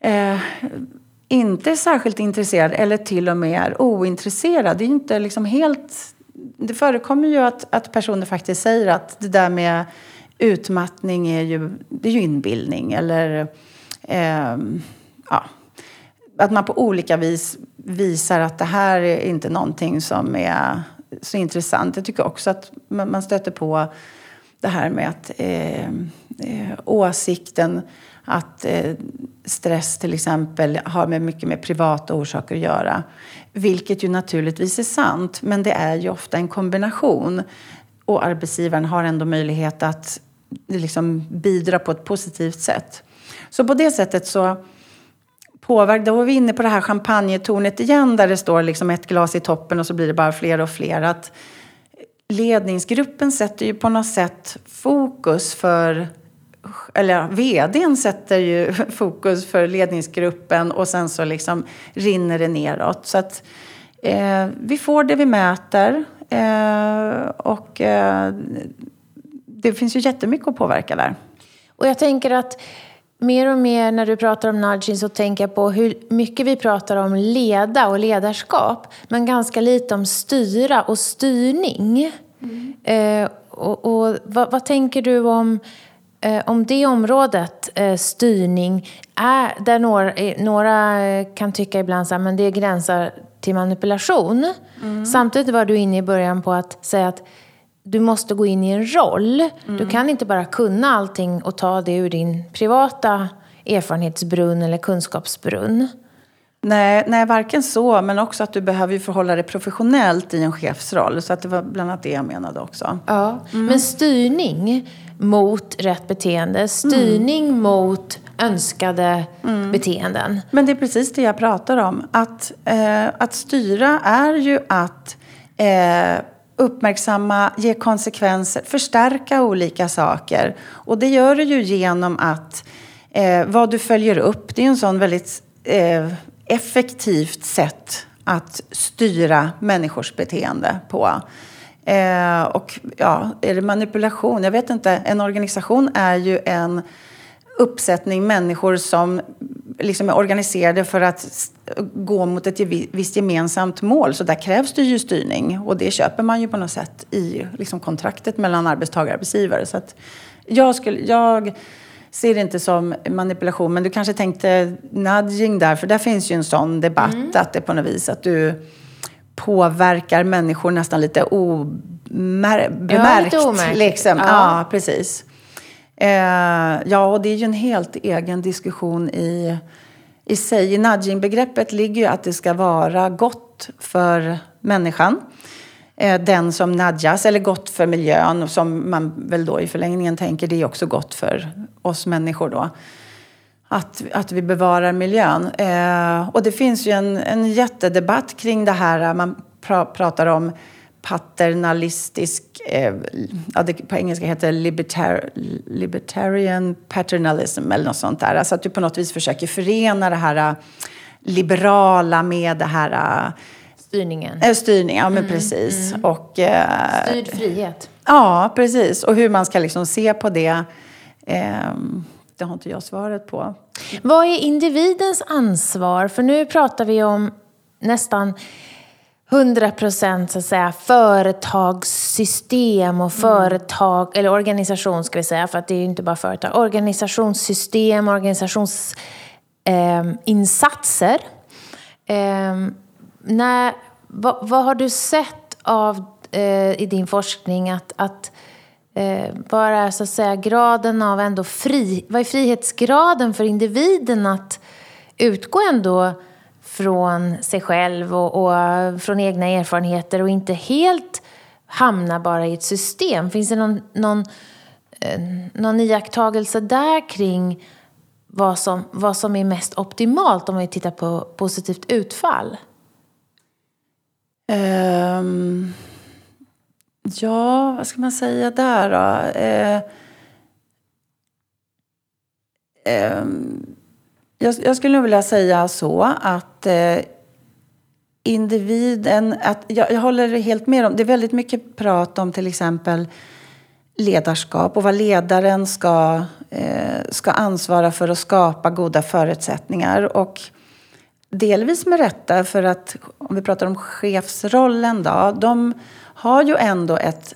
eh, inte är särskilt intresserad eller till och med är ointresserad. Det är inte liksom helt... Det förekommer ju att, att personer faktiskt säger att det där med utmattning är ju, det är ju inbildning. Eller eh, ja, att man på olika vis visar att det här är inte någonting som är så intressant. Jag tycker också att man stöter på det här med att eh, eh, åsikten att eh, stress till exempel har med mycket med privata orsaker att göra. Vilket ju naturligtvis är sant, men det är ju ofta en kombination. Och arbetsgivaren har ändå möjlighet att liksom bidra på ett positivt sätt. Så på det sättet så påverkar, då var vi inne på det här champagnetornet igen där det står liksom ett glas i toppen och så blir det bara fler och fler. Att ledningsgruppen sätter ju på något sätt fokus för eller vdn sätter ju *laughs* fokus för ledningsgruppen och sen så liksom rinner det neråt. Så att eh, vi får det vi mäter eh, och eh, det finns ju jättemycket att påverka där. Och jag tänker att mer och mer när du pratar om nudging så tänker jag på hur mycket vi pratar om leda och ledarskap men ganska lite om styra och styrning. Mm. Eh, och, och vad, vad tänker du om om det området, eh, styrning, är där några, eh, några kan tycka ibland att det gränsar till manipulation. Mm. Samtidigt var du inne i början på att säga att du måste gå in i en roll. Mm. Du kan inte bara kunna allting och ta det ur din privata erfarenhetsbrunn eller kunskapsbrunn. Nej, nej, varken så, men också att du behöver förhålla dig professionellt i en chefsroll. Så att det var bland annat det jag menade också. Ja, mm. men styrning mot rätt beteende, styrning mm. mot önskade mm. beteenden. Men det är precis det jag pratar om. Att, eh, att styra är ju att eh, uppmärksamma, ge konsekvenser, förstärka olika saker. Och det gör du ju genom att eh, vad du följer upp, det är en sån väldigt eh, effektivt sätt att styra människors beteende på. Eh, och ja, är det manipulation? Jag vet inte. En organisation är ju en uppsättning människor som liksom är organiserade för att gå mot ett visst gemensamt mål. Så där krävs det ju styrning. Och det köper man ju på något sätt i liksom kontraktet mellan arbetstagare och arbetsgivare. Så att jag, skulle, jag ser det inte som manipulation. Men du kanske tänkte nudging där, för där finns ju en sån debatt. Mm. Att det på något vis att du påverkar människor nästan lite obemärkt. Ja, lite liksom. ja. ja, precis. Eh, ja, och det är ju en helt egen diskussion i, i sig. I nudging-begreppet ligger ju att det ska vara gott för människan. Eh, den som nudgas, eller gott för miljön, som man väl då i förlängningen tänker, det är också gott för oss människor då. Att, att vi bevarar miljön. Eh, och det finns ju en, en jättedebatt kring det här. Man pra, pratar om paternalistisk, eh, ja, det på engelska heter libertar, libertarian paternalism eller något sånt där. Alltså att du på något vis försöker förena det här eh, liberala med det här... Styrningen. Äh, styrning, ja men mm, precis. Mm. Och, eh, Styrd frihet. Ja, precis. Och hur man ska liksom se på det. Eh, det har inte jag svaret på. Vad är individens ansvar? För nu pratar vi om nästan 100 procent företagssystem och företag, mm. eller organisation ska vi säga, för att det är ju inte bara företag. Organisationssystem, organisationsinsatser. Eh, när, vad, vad, har du sett av, eh, i din forskning att, att eh, vad är så att säga graden av ändå fri, vad är frihetsgraden för individen att utgå ändå från sig själv och, och, från egna erfarenheter och inte helt hamna bara i ett system. Finns det någon, någon, eh, någon iakttagelse där kring vad som, vad som är mest optimalt om vi tittar på positivt utfall? Um, ja, vad ska man säga där då? Uh, um, jag, jag skulle nog vilja säga så att uh, individen... Att, jag, jag håller helt med om... Det är väldigt mycket prat om till exempel ledarskap och vad ledaren ska, eh, ska ansvara för att skapa goda förutsättningar. Och delvis med rätta, för att om vi pratar om chefsrollen då, de har ju ändå ett,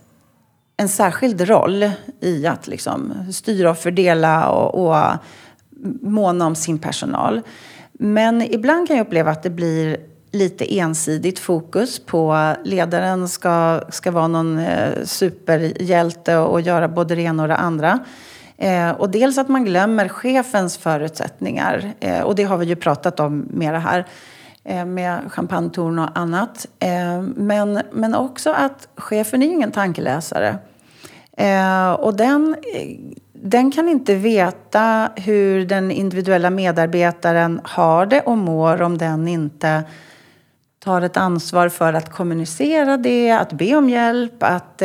en särskild roll i att liksom styra och fördela och, och måna om sin personal. Men ibland kan jag uppleva att det blir lite ensidigt fokus på ledaren ska, ska vara någon eh, superhjälte och göra både det ena och det andra. Eh, och dels att man glömmer chefens förutsättningar. Eh, och det har vi ju pratat om mera här eh, med champagnetorn och annat. Eh, men, men också att chefen är ingen tankeläsare. Eh, och den eh, den kan inte veta hur den individuella medarbetaren har det och mår om den inte tar ett ansvar för att kommunicera det, att be om hjälp, att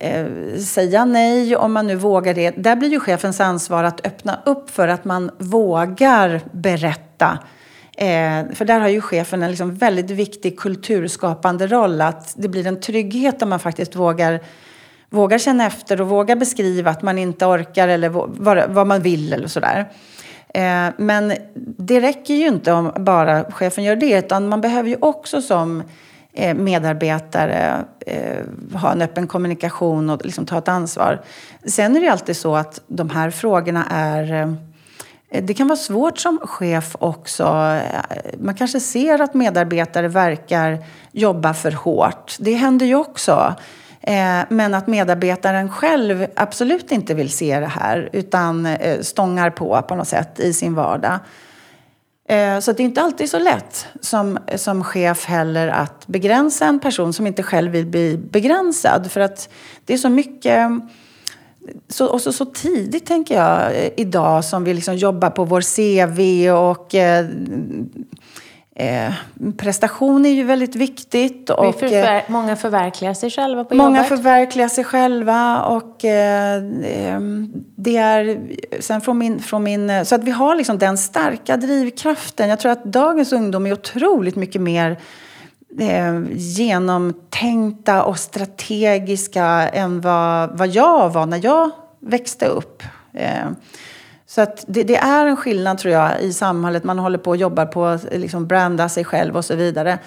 eh, säga nej om man nu vågar det. Där blir ju chefens ansvar att öppna upp för att man vågar berätta. Eh, för där har ju chefen en liksom väldigt viktig kulturskapande roll. Att det blir en trygghet om man faktiskt vågar vågar känna efter och vågar beskriva att man inte orkar eller vad, vad man vill eller sådär. Eh, men det räcker ju inte om bara chefen gör det, utan man behöver ju också som Eh, medarbetare eh, ha en öppen kommunikation och liksom ta ett ansvar. Sen är det alltid så att de här frågorna är eh, det kan vara svårt som chef också. Man kanske ser att medarbetare verkar jobba för hårt. Det händer ju också. Men att medarbetaren själv absolut inte vill se det här utan stångar på på något sätt i sin vardag. Eh, så det är inte alltid så lätt som, som chef heller att begränsa en person som inte själv vill bli begränsad. För att det är så mycket så, och så, så tidigt, tänker jag, idag som vi liksom jobbar på vår CV och eh, Eh, prestation är ju väldigt viktigt. Och, förver eh, många förverkligar sig själva på många jobbet. Många förverkligar sig själva. Och, eh, det är, sen från min, från min, så att vi har liksom den starka drivkraften. Jag tror att dagens ungdom är otroligt mycket mer eh, genomtänkta och strategiska än vad, vad jag var när jag växte upp. Så att det, det, är en skillnad tror jag i samhället. Man håller på och jobbar på att liksom branda sig själv och så vidare.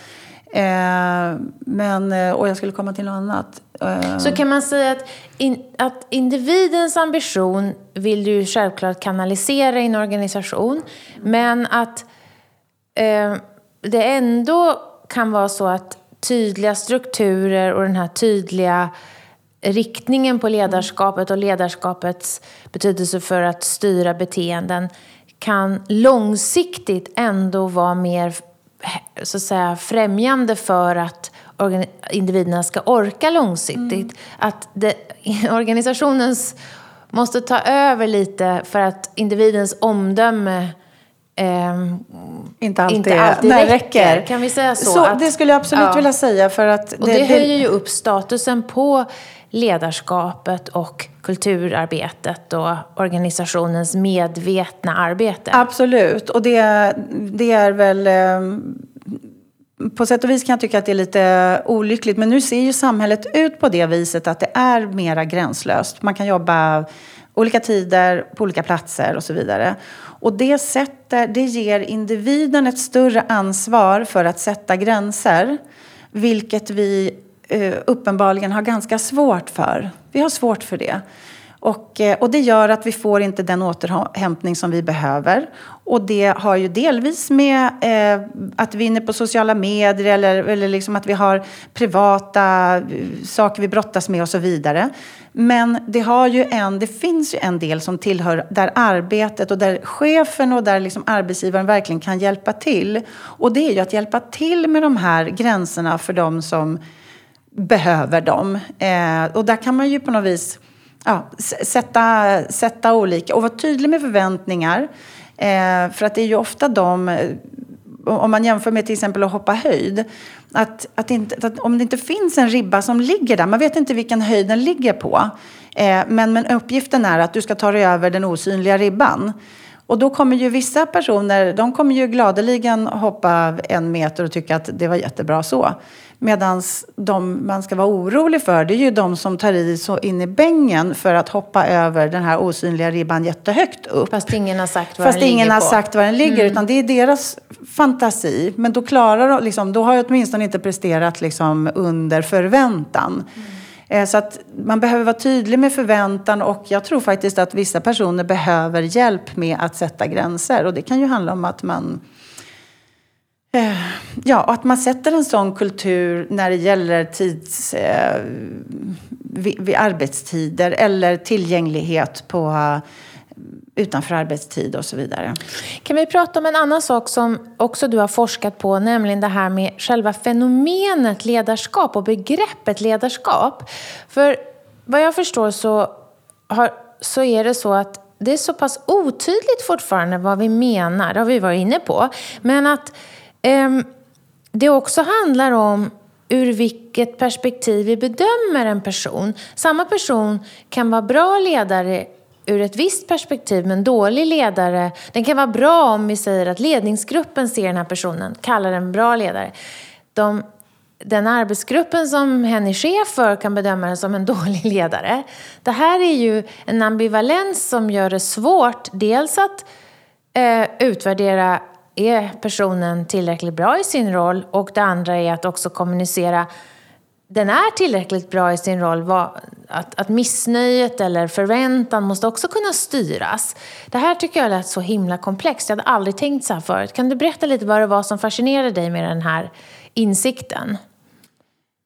Eh, men, eh, och jag skulle komma till något annat. Eh. Så kan man säga att, in, att individens ambition vill du självklart kanalisera i en organisation. Men att eh, det ändå kan vara så att tydliga strukturer och den här tydliga riktningen på ledarskapet och ledarskapets betydelse för att styra beteenden kan långsiktigt ändå vara mer så att säga, främjande för att individerna ska orka långsiktigt. Mm. Att det, *laughs* organisationens måste ta över lite för att individens omdöme eh, inte alltid, inte alltid räcker. räcker. Kan vi säga så? så att, det skulle jag absolut ja. vilja säga. För att och det, det höjer ju upp statusen på ledarskapet och kulturarbetet och organisationens medvetna arbete. Absolut, och det, det är väl ehm, på sätt och vis kan jag tycka att det är lite olyckligt. Men nu ser ju samhället ut på det viset att det är mera gränslöst. Man kan jobba olika tider, på olika platser och så vidare. Och det, sätter, det ger individen ett större ansvar för att sätta gränser. Vilket vi Eh, uppenbarligen har ganska svårt för. Vi har svårt för det. Och, eh, och det gör att vi får inte den återhämtning som vi behöver. Och det har ju delvis med eh, att vi är inne på sociala medier eller, eller liksom att vi har privata eh, saker vi brottas med och så vidare. Men det, har ju en, det finns ju en del som tillhör där arbetet och där chefen och där liksom arbetsgivaren verkligen kan hjälpa till. Och det är ju att hjälpa till med de här gränserna för de som behöver dem. Eh, och där kan man ju på något vis ja, sätta, sätta olika och vara tydlig med förväntningar. Eh, för att det är ju ofta de, eh, om man jämför med till exempel att hoppa höjd, att, att, inte, att om det inte finns en ribba som ligger där, man vet inte vilken höjd den ligger på, eh, men, men uppgiften är att du ska ta dig över den osynliga ribban. Och då kommer ju vissa personer, de kommer ju gladeligen hoppa en meter och tycka att det var jättebra så. Medan de man ska vara orolig för, det är ju de som tar i så in i bängen för att hoppa över den här osynliga ribban jättehögt upp. Fast ingen har sagt var Fast den ligger har på. sagt var den ligger, mm. utan det är deras fantasi. Men då klarar de, liksom, då har jag åtminstone inte presterat liksom, under förväntan. Mm. Eh, så att man behöver vara tydlig med förväntan och jag tror faktiskt att vissa personer behöver hjälp med att sätta gränser. Och det kan ju handla om att man eh, Ja, att man sätter en sån kultur när det gäller tids, eh, vid, vid arbetstider eller tillgänglighet på utanför arbetstid och så vidare. Kan vi prata om en annan sak som också du har forskat på, nämligen det här med själva fenomenet ledarskap och begreppet ledarskap. För vad jag förstår så, har, så är det så att det är så pass otydligt fortfarande vad vi menar, det har vi varit inne på. Men att eh, det också handlar om ur vilket perspektiv vi bedömer en person. Samma person kan vara bra ledare ur ett visst perspektiv, men dålig ledare, den kan vara bra om vi säger att ledningsgruppen ser den här personen, kallar den bra ledare. De, den arbetsgruppen som hen är chef för kan bedöma den som en *laughs* dålig ledare. Det här är ju en ambivalens som gör det svårt, dels att eh, utvärdera är personen tillräckligt bra i sin roll och det andra är att också kommunicera den är tillräckligt bra i sin roll, att, att missnöjet eller förväntan måste också kunna styras. Det här tycker jag lät så himla komplext. Jag hade aldrig tänkt så här förut. Kan du berätta lite vad det var som fascinerade dig med den här insikten?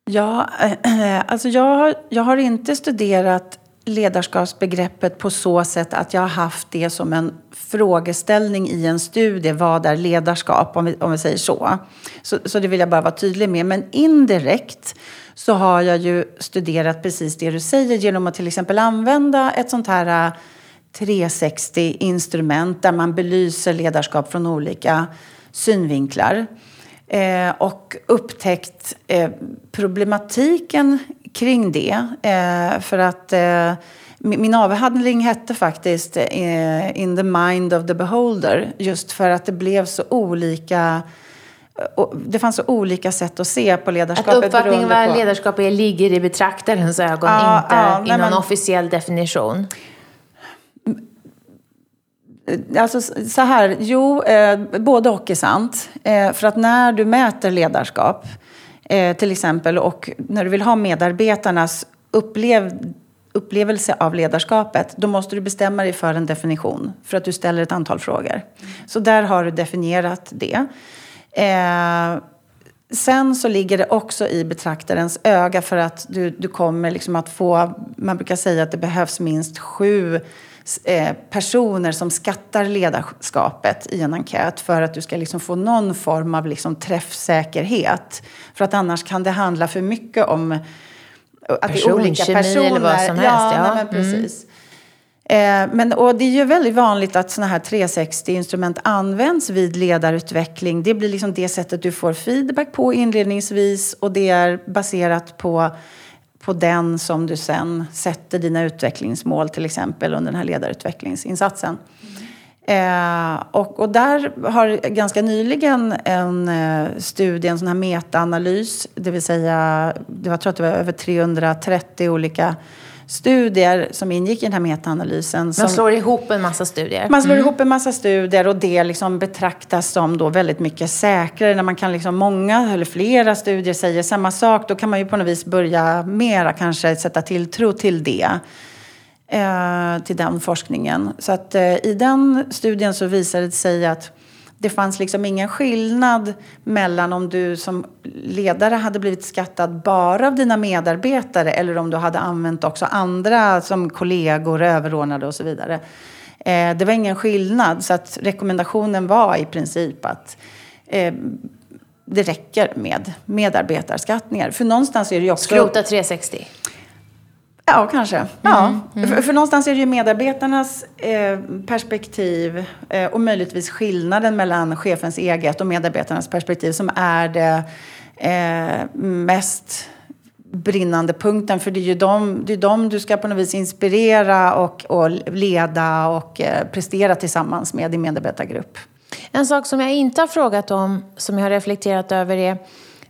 Ja, eh, *clears throat* alltså jag, har, jag har inte studerat ledarskapsbegreppet på så sätt att jag har haft det som en frågeställning i en studie. Vad är ledarskap? Om vi, om vi säger så. så. Så det vill jag bara vara tydlig med. Men indirekt så har jag ju studerat precis det du säger genom att till exempel använda ett sånt här äh, 360-instrument där man belyser ledarskap från olika synvinklar. Eh, och upptäckt eh, problematiken kring det. Eh, för att min avhandling hette faktiskt In the mind of the beholder. Just för att det blev så olika det fanns så olika sätt att se på ledarskapet. Att uppfattningen vad ledarskap är ligger i betraktarens ögon, ja, inte ja, i någon men, officiell definition. Alltså så här, jo, eh, både och är sant. Eh, för att när du mäter ledarskap, eh, till exempel, och när du vill ha medarbetarnas upplev, upplevelse av ledarskapet, då måste du bestämma dig för en definition. För att du ställer ett antal frågor. Så där har du definierat det. Eh, sen så ligger det också i betraktarens öga för att du, du kommer liksom att få, man brukar säga att det behövs minst sju eh, personer som skattar ledarskapet i en enkät för att du ska liksom få någon form av liksom träffsäkerhet. För att annars kan det handla för mycket om att Person, det är olika personer. eller vad som helst. Ja, ja. Nej, men precis. Eh, men, och det är ju väldigt vanligt att sådana här 360-instrument används vid ledarutveckling. Det blir liksom det sättet du får feedback på inledningsvis och det är baserat på, på den som du sen sätter dina utvecklingsmål till exempel under den här ledarutvecklingsinsatsen. Mm. Eh, och, och, där har ganska nyligen en eh, studie, en sån här metaanalys, det vill säga, det var, jag tror att det var över 330 olika studier som ingick i den här metaanalysen. Man slår ihop en massa studier? Man slår mm. ihop en massa studier och det liksom betraktas som då väldigt mycket säkrare. När man kan liksom många eller flera studier säger samma sak, då kan man ju på något vis börja mera kanske sätta tilltro till det. Eh, till den forskningen. Så att eh, i den studien så visade det sig att det fanns liksom ingen skillnad mellan om du som ledare hade blivit skattad bara av dina medarbetare eller om du hade använt också andra som kollegor, överordnade och så vidare. Eh, det var ingen skillnad, så att rekommendationen var i princip att eh, det räcker med medarbetarskattningar. För någonstans är det ju också... Skrota 360? Ja, kanske. Mm, ja. Mm. För, för, någonstans är det ju medarbetarnas eh, perspektiv eh, och möjligtvis skillnaden mellan chefens eget och medarbetarnas perspektiv som är det eh, mest brinnande punkten. För det är ju dem, det är dem du ska på något vis inspirera och, och leda och eh, prestera tillsammans med din medarbetargrupp. En sak som jag inte har frågat om, som jag har reflekterat över är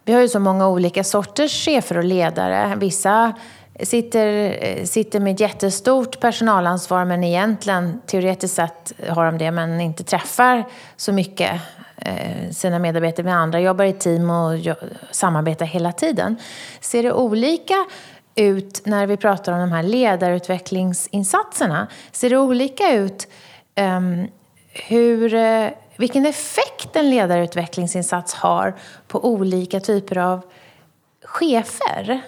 vi har ju så många olika sorters chefer och ledare. Vissa sitter, eh, sitter med jättestort personalansvar men egentligen teoretiskt sett har de det men inte träffar så mycket eh, sina medarbetare med andra, jobbar i team och samarbetar hela tiden. Ser det olika ut när vi pratar om de här ledarutvecklingsinsatserna? Ser det olika ut um, hur, eh, vilken effekt en ledarutvecklingsinsats har på olika typer av chefer?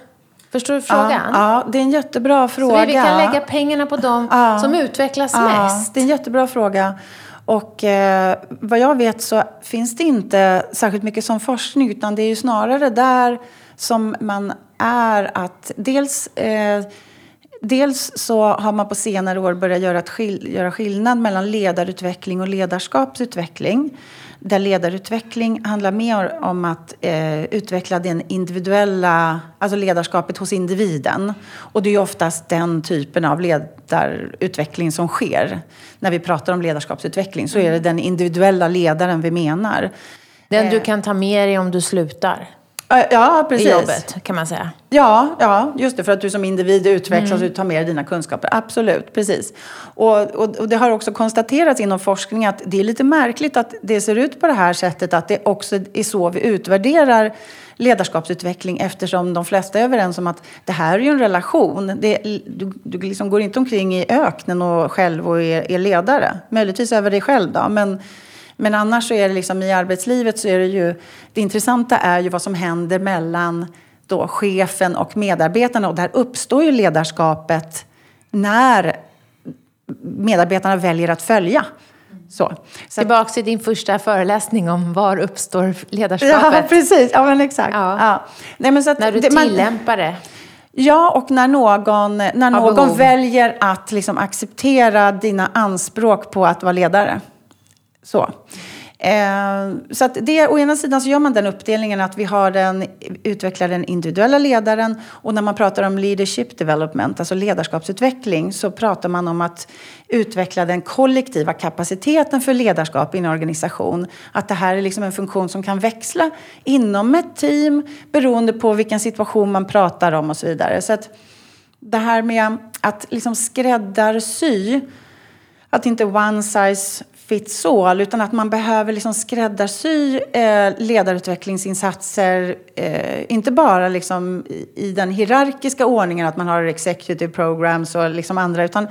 Förstår du frågan? Ja, ja, det är en jättebra fråga. Så vi kan lägga pengarna på dem ja, som utvecklas ja, mest. Det är en jättebra fråga. Och eh, vad jag vet så finns det inte särskilt mycket som forskning utan det är ju snarare där som man är att dels eh, Dels så har man på senare år börjat göra, skill göra skillnad mellan ledarutveckling och ledarskapsutveckling där ledarutveckling handlar mer om att eh, utveckla den individuella, alltså ledarskapet hos individen. Och det är oftast den typen av ledarutveckling som sker. När vi pratar om ledarskapsutveckling så är det den individuella ledaren vi menar. Den du eh. kan ta med dig om du slutar? Ja, precis. I jobbet, kan man säga. Ja, ja, just det. För att du som individ utvecklas mm. och tar med dig dina kunskaper. Absolut, precis. Och, och, och, det har också konstaterats inom forskning att det är lite märkligt att det ser ut på det här sättet. Att det också är så vi utvärderar ledarskapsutveckling eftersom de flesta är överens om att det här är ju en relation. Det, du du liksom går inte omkring i öknen och själv och är, är ledare. Möjligtvis över dig själv då. Men, men annars så är det liksom i arbetslivet så är det ju, det intressanta är ju vad som händer mellan då chefen och medarbetarna. Och där uppstår ju ledarskapet när medarbetarna väljer att följa. Så. Så Tillbaka till din första föreläsning om var uppstår ledarskapet. Ja, precis. Ja, men exakt. Ja. Ja. Nej, men så när du det, tillämpar det. Ja, och när någon, när någon väljer att liksom acceptera dina anspråk på att vara ledare. Så. Eh, så att det, å ena sidan så gör man den uppdelningen att vi har den, utvecklar den individuella ledaren och när man pratar om leadership development, alltså ledarskapsutveckling, så pratar man om att utveckla den kollektiva kapaciteten för ledarskap i en organisation. Att det här är liksom en funktion som kan växla inom ett team beroende på vilken situation man pratar om och så vidare. Så att det här med att liksom skräddarsy att inte one size fits all utan att man behöver liksom skräddarsy eh, ledarutvecklingsinsatser eh, inte bara liksom i, i, den hierarkiska ordningen att man har executive programs och liksom andra utan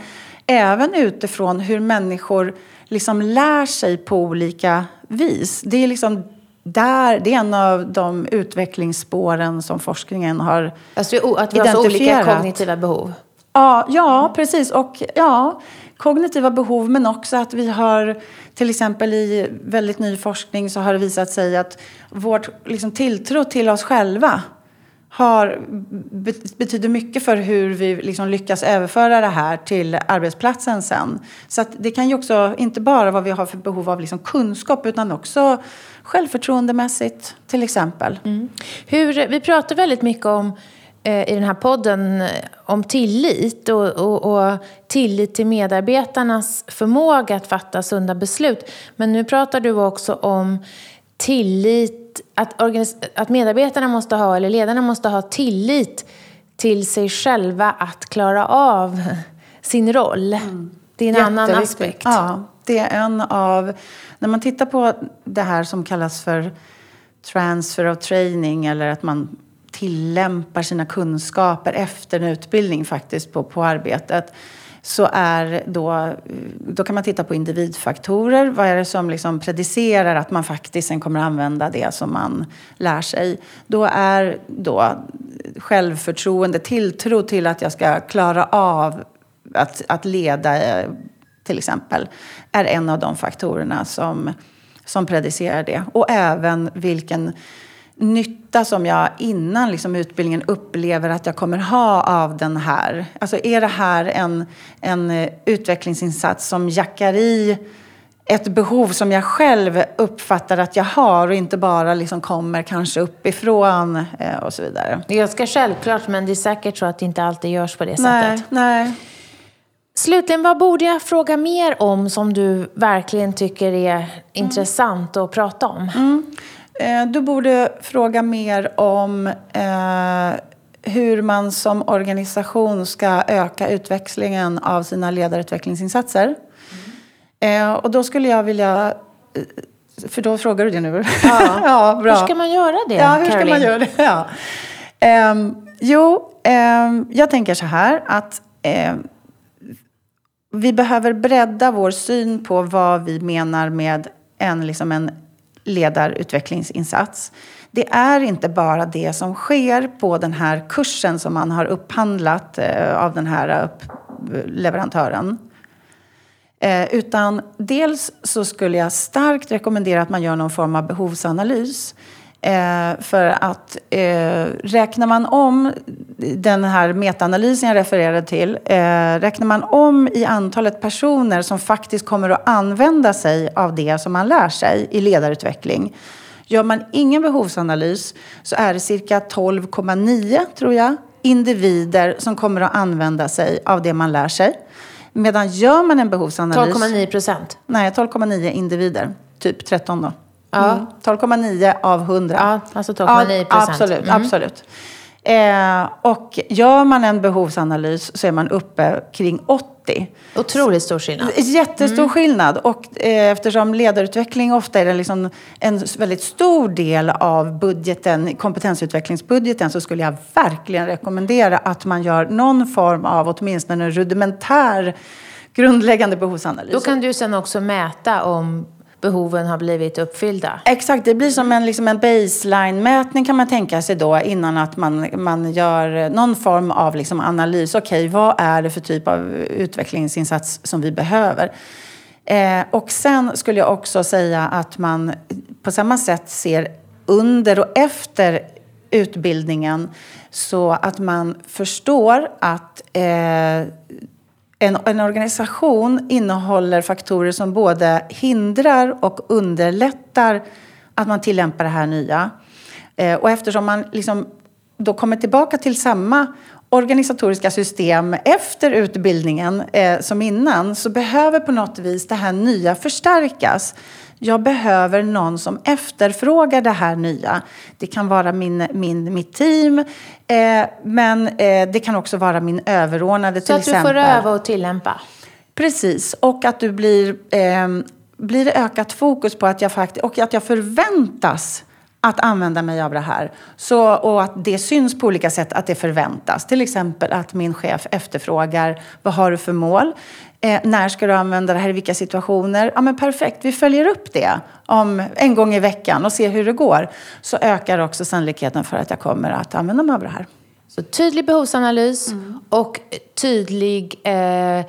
även utifrån hur människor liksom lär sig på olika vis. Det är liksom där, det är en av de utvecklingsspåren som forskningen har alltså, Att vi har så olika kognitiva behov? Ja, ja, precis. Och ja, kognitiva behov men också att vi har till exempel i väldigt ny forskning så har det visat sig att vårt liksom, tilltro till oss själva har, betyder mycket för hur vi liksom lyckas överföra det här till arbetsplatsen sen. Så det kan ju också inte bara vad vi har för behov av liksom kunskap utan också självförtroendemässigt till exempel. Mm. Hur, vi pratar väldigt mycket om Eh, i den här podden eh, om tillit och, och, och, tillit till medarbetarnas förmåga att fatta sunda beslut. Men nu pratar du också om tillit, att, att medarbetarna måste ha, eller ledarna måste ha tillit till sig själva att klara av *laughs* sin roll. Mm. Det är en annan aspekt. Ja, det är en av... När man tittar på det här som kallas för transfer of training eller att man tillämpar sina kunskaper efter en utbildning faktiskt på, på arbetet så är då, då kan man titta på individfaktorer. Vad är det som liksom predicerar att man faktiskt sen kommer använda det som man lär sig? Då är då självförtroende, tilltro till att jag ska klara av att, att leda till exempel, är en av de faktorerna som, som predicerar det. Och även vilken nytta som jag innan liksom, utbildningen upplever att jag kommer ha av den här? Alltså är det här en, en eh, utvecklingsinsats som jackar i ett behov som jag själv uppfattar att jag har och inte bara liksom kommer kanske uppifrån eh, och så vidare. Det är ganska självklart men det är säkert så att det inte alltid görs på det nej, sättet. Nej. Slutligen, vad borde jag fråga mer om som du verkligen tycker är mm. intressant att prata om? Mm. Eh, du borde fråga mer om eh, hur man som organisation ska öka utväxlingen av sina ledarutvecklingsinsatser. Mm. Och då skulle jag vilja... För då frågar du det nu. Ja. *laughs* ja, bra. Hur ska man göra det, Ja, hur Caroline? ska man göra det? *laughs* Ja. Eh, jo, ehm, jag tänker så här att ehm, vi behöver bredda vår syn på vad vi menar med en, liksom en ledarutvecklingsinsats. Det är inte bara det som sker på den här kursen som man har upphandlat eh, av den här eh, eh, leverantören. Utan dels så skulle jag starkt rekommendera att man gör någon form av behovsanalys. Eh, för att eh, räknar man om den här metaanalysen jag refererade till, eh, räknar man om i antalet personer som faktiskt kommer att använda sig av det som man lär sig i ledarutveckling. Gör man ingen behovsanalys så är det cirka 12,9 tror jag individer som kommer att använda sig av det man lär sig. Medan gör man en behovsanalys... 12,9 procent? Nej, 12,9 individer. Typ 13 då. Ja. Mm. 12,9 av 100. Ja, alltså 12,9 procent. Ja, absolut, mm. absolut. Eh, och gör man en behovsanalys så är man uppe kring 80. Otroligt stor skillnad. Jättestor mm. skillnad. Och eh, eftersom ledarutveckling ofta är liksom en väldigt stor del av budgeten, kompetensutvecklingsbudgeten, så skulle jag verkligen rekommendera att man gör någon form av åtminstone en rudimentär grundläggande behovsanalys. Då kan du sen också mäta om behoven har blivit uppfyllda. Exakt, det blir som en, liksom en baseline-mätning kan man tänka sig då innan att man, man gör någon form av liksom analys. Okej, okay, vad är det för typ av utvecklingsinsats som vi behöver? Eh, och sen skulle jag också säga att man på samma sätt ser under och efter utbildningen så att man förstår att eh, en, en organisation innehåller faktorer som både hindrar och underlättar att man tillämpar det här nya. Eh, och eftersom man liksom då kommer tillbaka till samma organisatoriska system efter utbildningen eh, som innan så behöver på något vis det här nya förstärkas. Jag behöver någon som efterfrågar det här nya. Det kan vara min, min, mitt team, eh, men eh, det kan också vara min överordnade till exempel. Så att du får öva och tillämpa? Precis, och att du blir, eh, blir ökat fokus på att jag faktiskt, och att jag förväntas att använda mig av det här. Så, och att det syns på olika sätt att det förväntas. Till exempel att min chef efterfrågar vad har du för mål? Eh, när ska du använda det här? I vilka situationer? Ja, men perfekt, vi följer upp det om en gång i veckan och ser hur det går. Så ökar också sannolikheten för att jag kommer att använda mig av det här. Så tydlig behovsanalys mm. och tydlig, eh,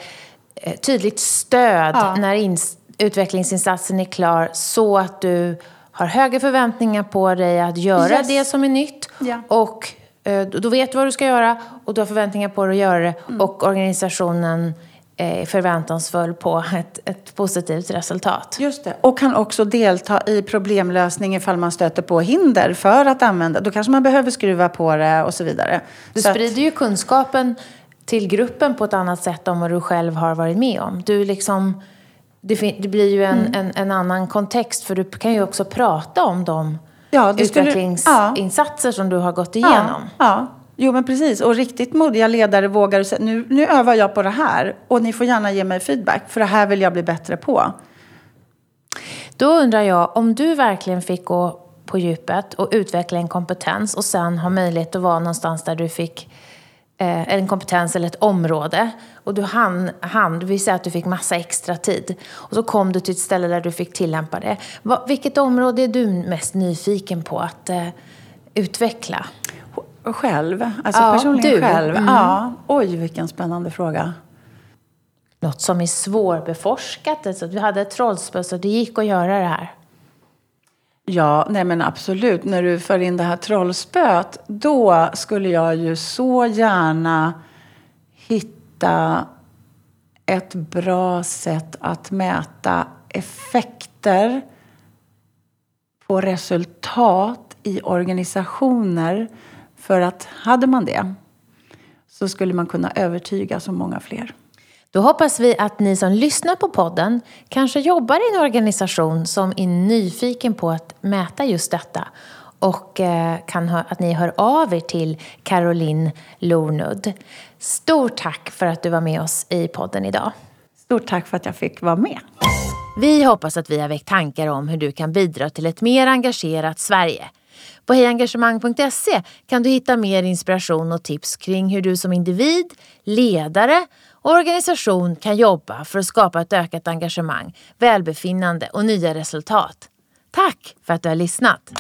tydligt stöd ja. när utvecklingsinsatsen är klar så att du har höga förväntningar på dig att göra yes. det som är nytt. Ja. Och eh, då vet du vad du ska göra och du har förväntningar på dig att göra det. Mm. Och organisationen är förväntansfull på ett, ett positivt resultat. Just det. Och kan också delta i problemlösning ifall man stöter på hinder för att använda. Då kanske man behöver skruva på det och så vidare. Du så sprider att... ju kunskapen till gruppen på ett annat sätt om vad du själv har varit med om. Du liksom det, det blir ju en, mm. en, en, annan kontext för du kan ju också prata om de ja, utvecklingsinsatser ja. som du har gått igenom. Ja, ja. Jo, men precis. Och riktigt modiga ledare vågar säga nu, nu övar jag på det här och ni får gärna ge mig feedback för det här vill jag bli bättre på. Då undrar jag, om du verkligen fick gå på djupet och utveckla en kompetens och sen ha möjlighet att vara någonstans där du fick en kompetens eller ett område och du hann, hann, vi säger att du fick massa extra tid och så kom du till ett ställe där du fick tillämpa det. Va, vilket område är du mest nyfiken på att eh, utveckla? Själv? Alltså ja, personligen du. själv? Mm. Ja. Oj, vilken spännande fråga. Något som är svårbeforskat. Alltså, du hade ett trollspö så det gick att göra det här. Ja, nej men absolut. När du för in det här trollspöet, då skulle jag ju så gärna hitta ett bra sätt att mäta effekter på resultat i organisationer. För att hade man det så skulle man kunna övertyga så många fler. Då hoppas vi att ni som lyssnar på podden kanske jobbar i en organisation som är nyfiken på att mäta just detta och eh, kan att ni hör av er till Caroline Lornud. Stort tack för att du var med oss i podden idag. Stort tack för att jag fick vara med. Vi hoppas att vi har väckt tankar om hur du kan bidra till ett mer engagerat Sverige. På hejengagemang.se kan du hitta mer inspiration och tips kring hur du som individ, ledare organisation kan jobba för att skapa ett ökat engagemang, välbefinnande och nya resultat. Tack för att du har lyssnat!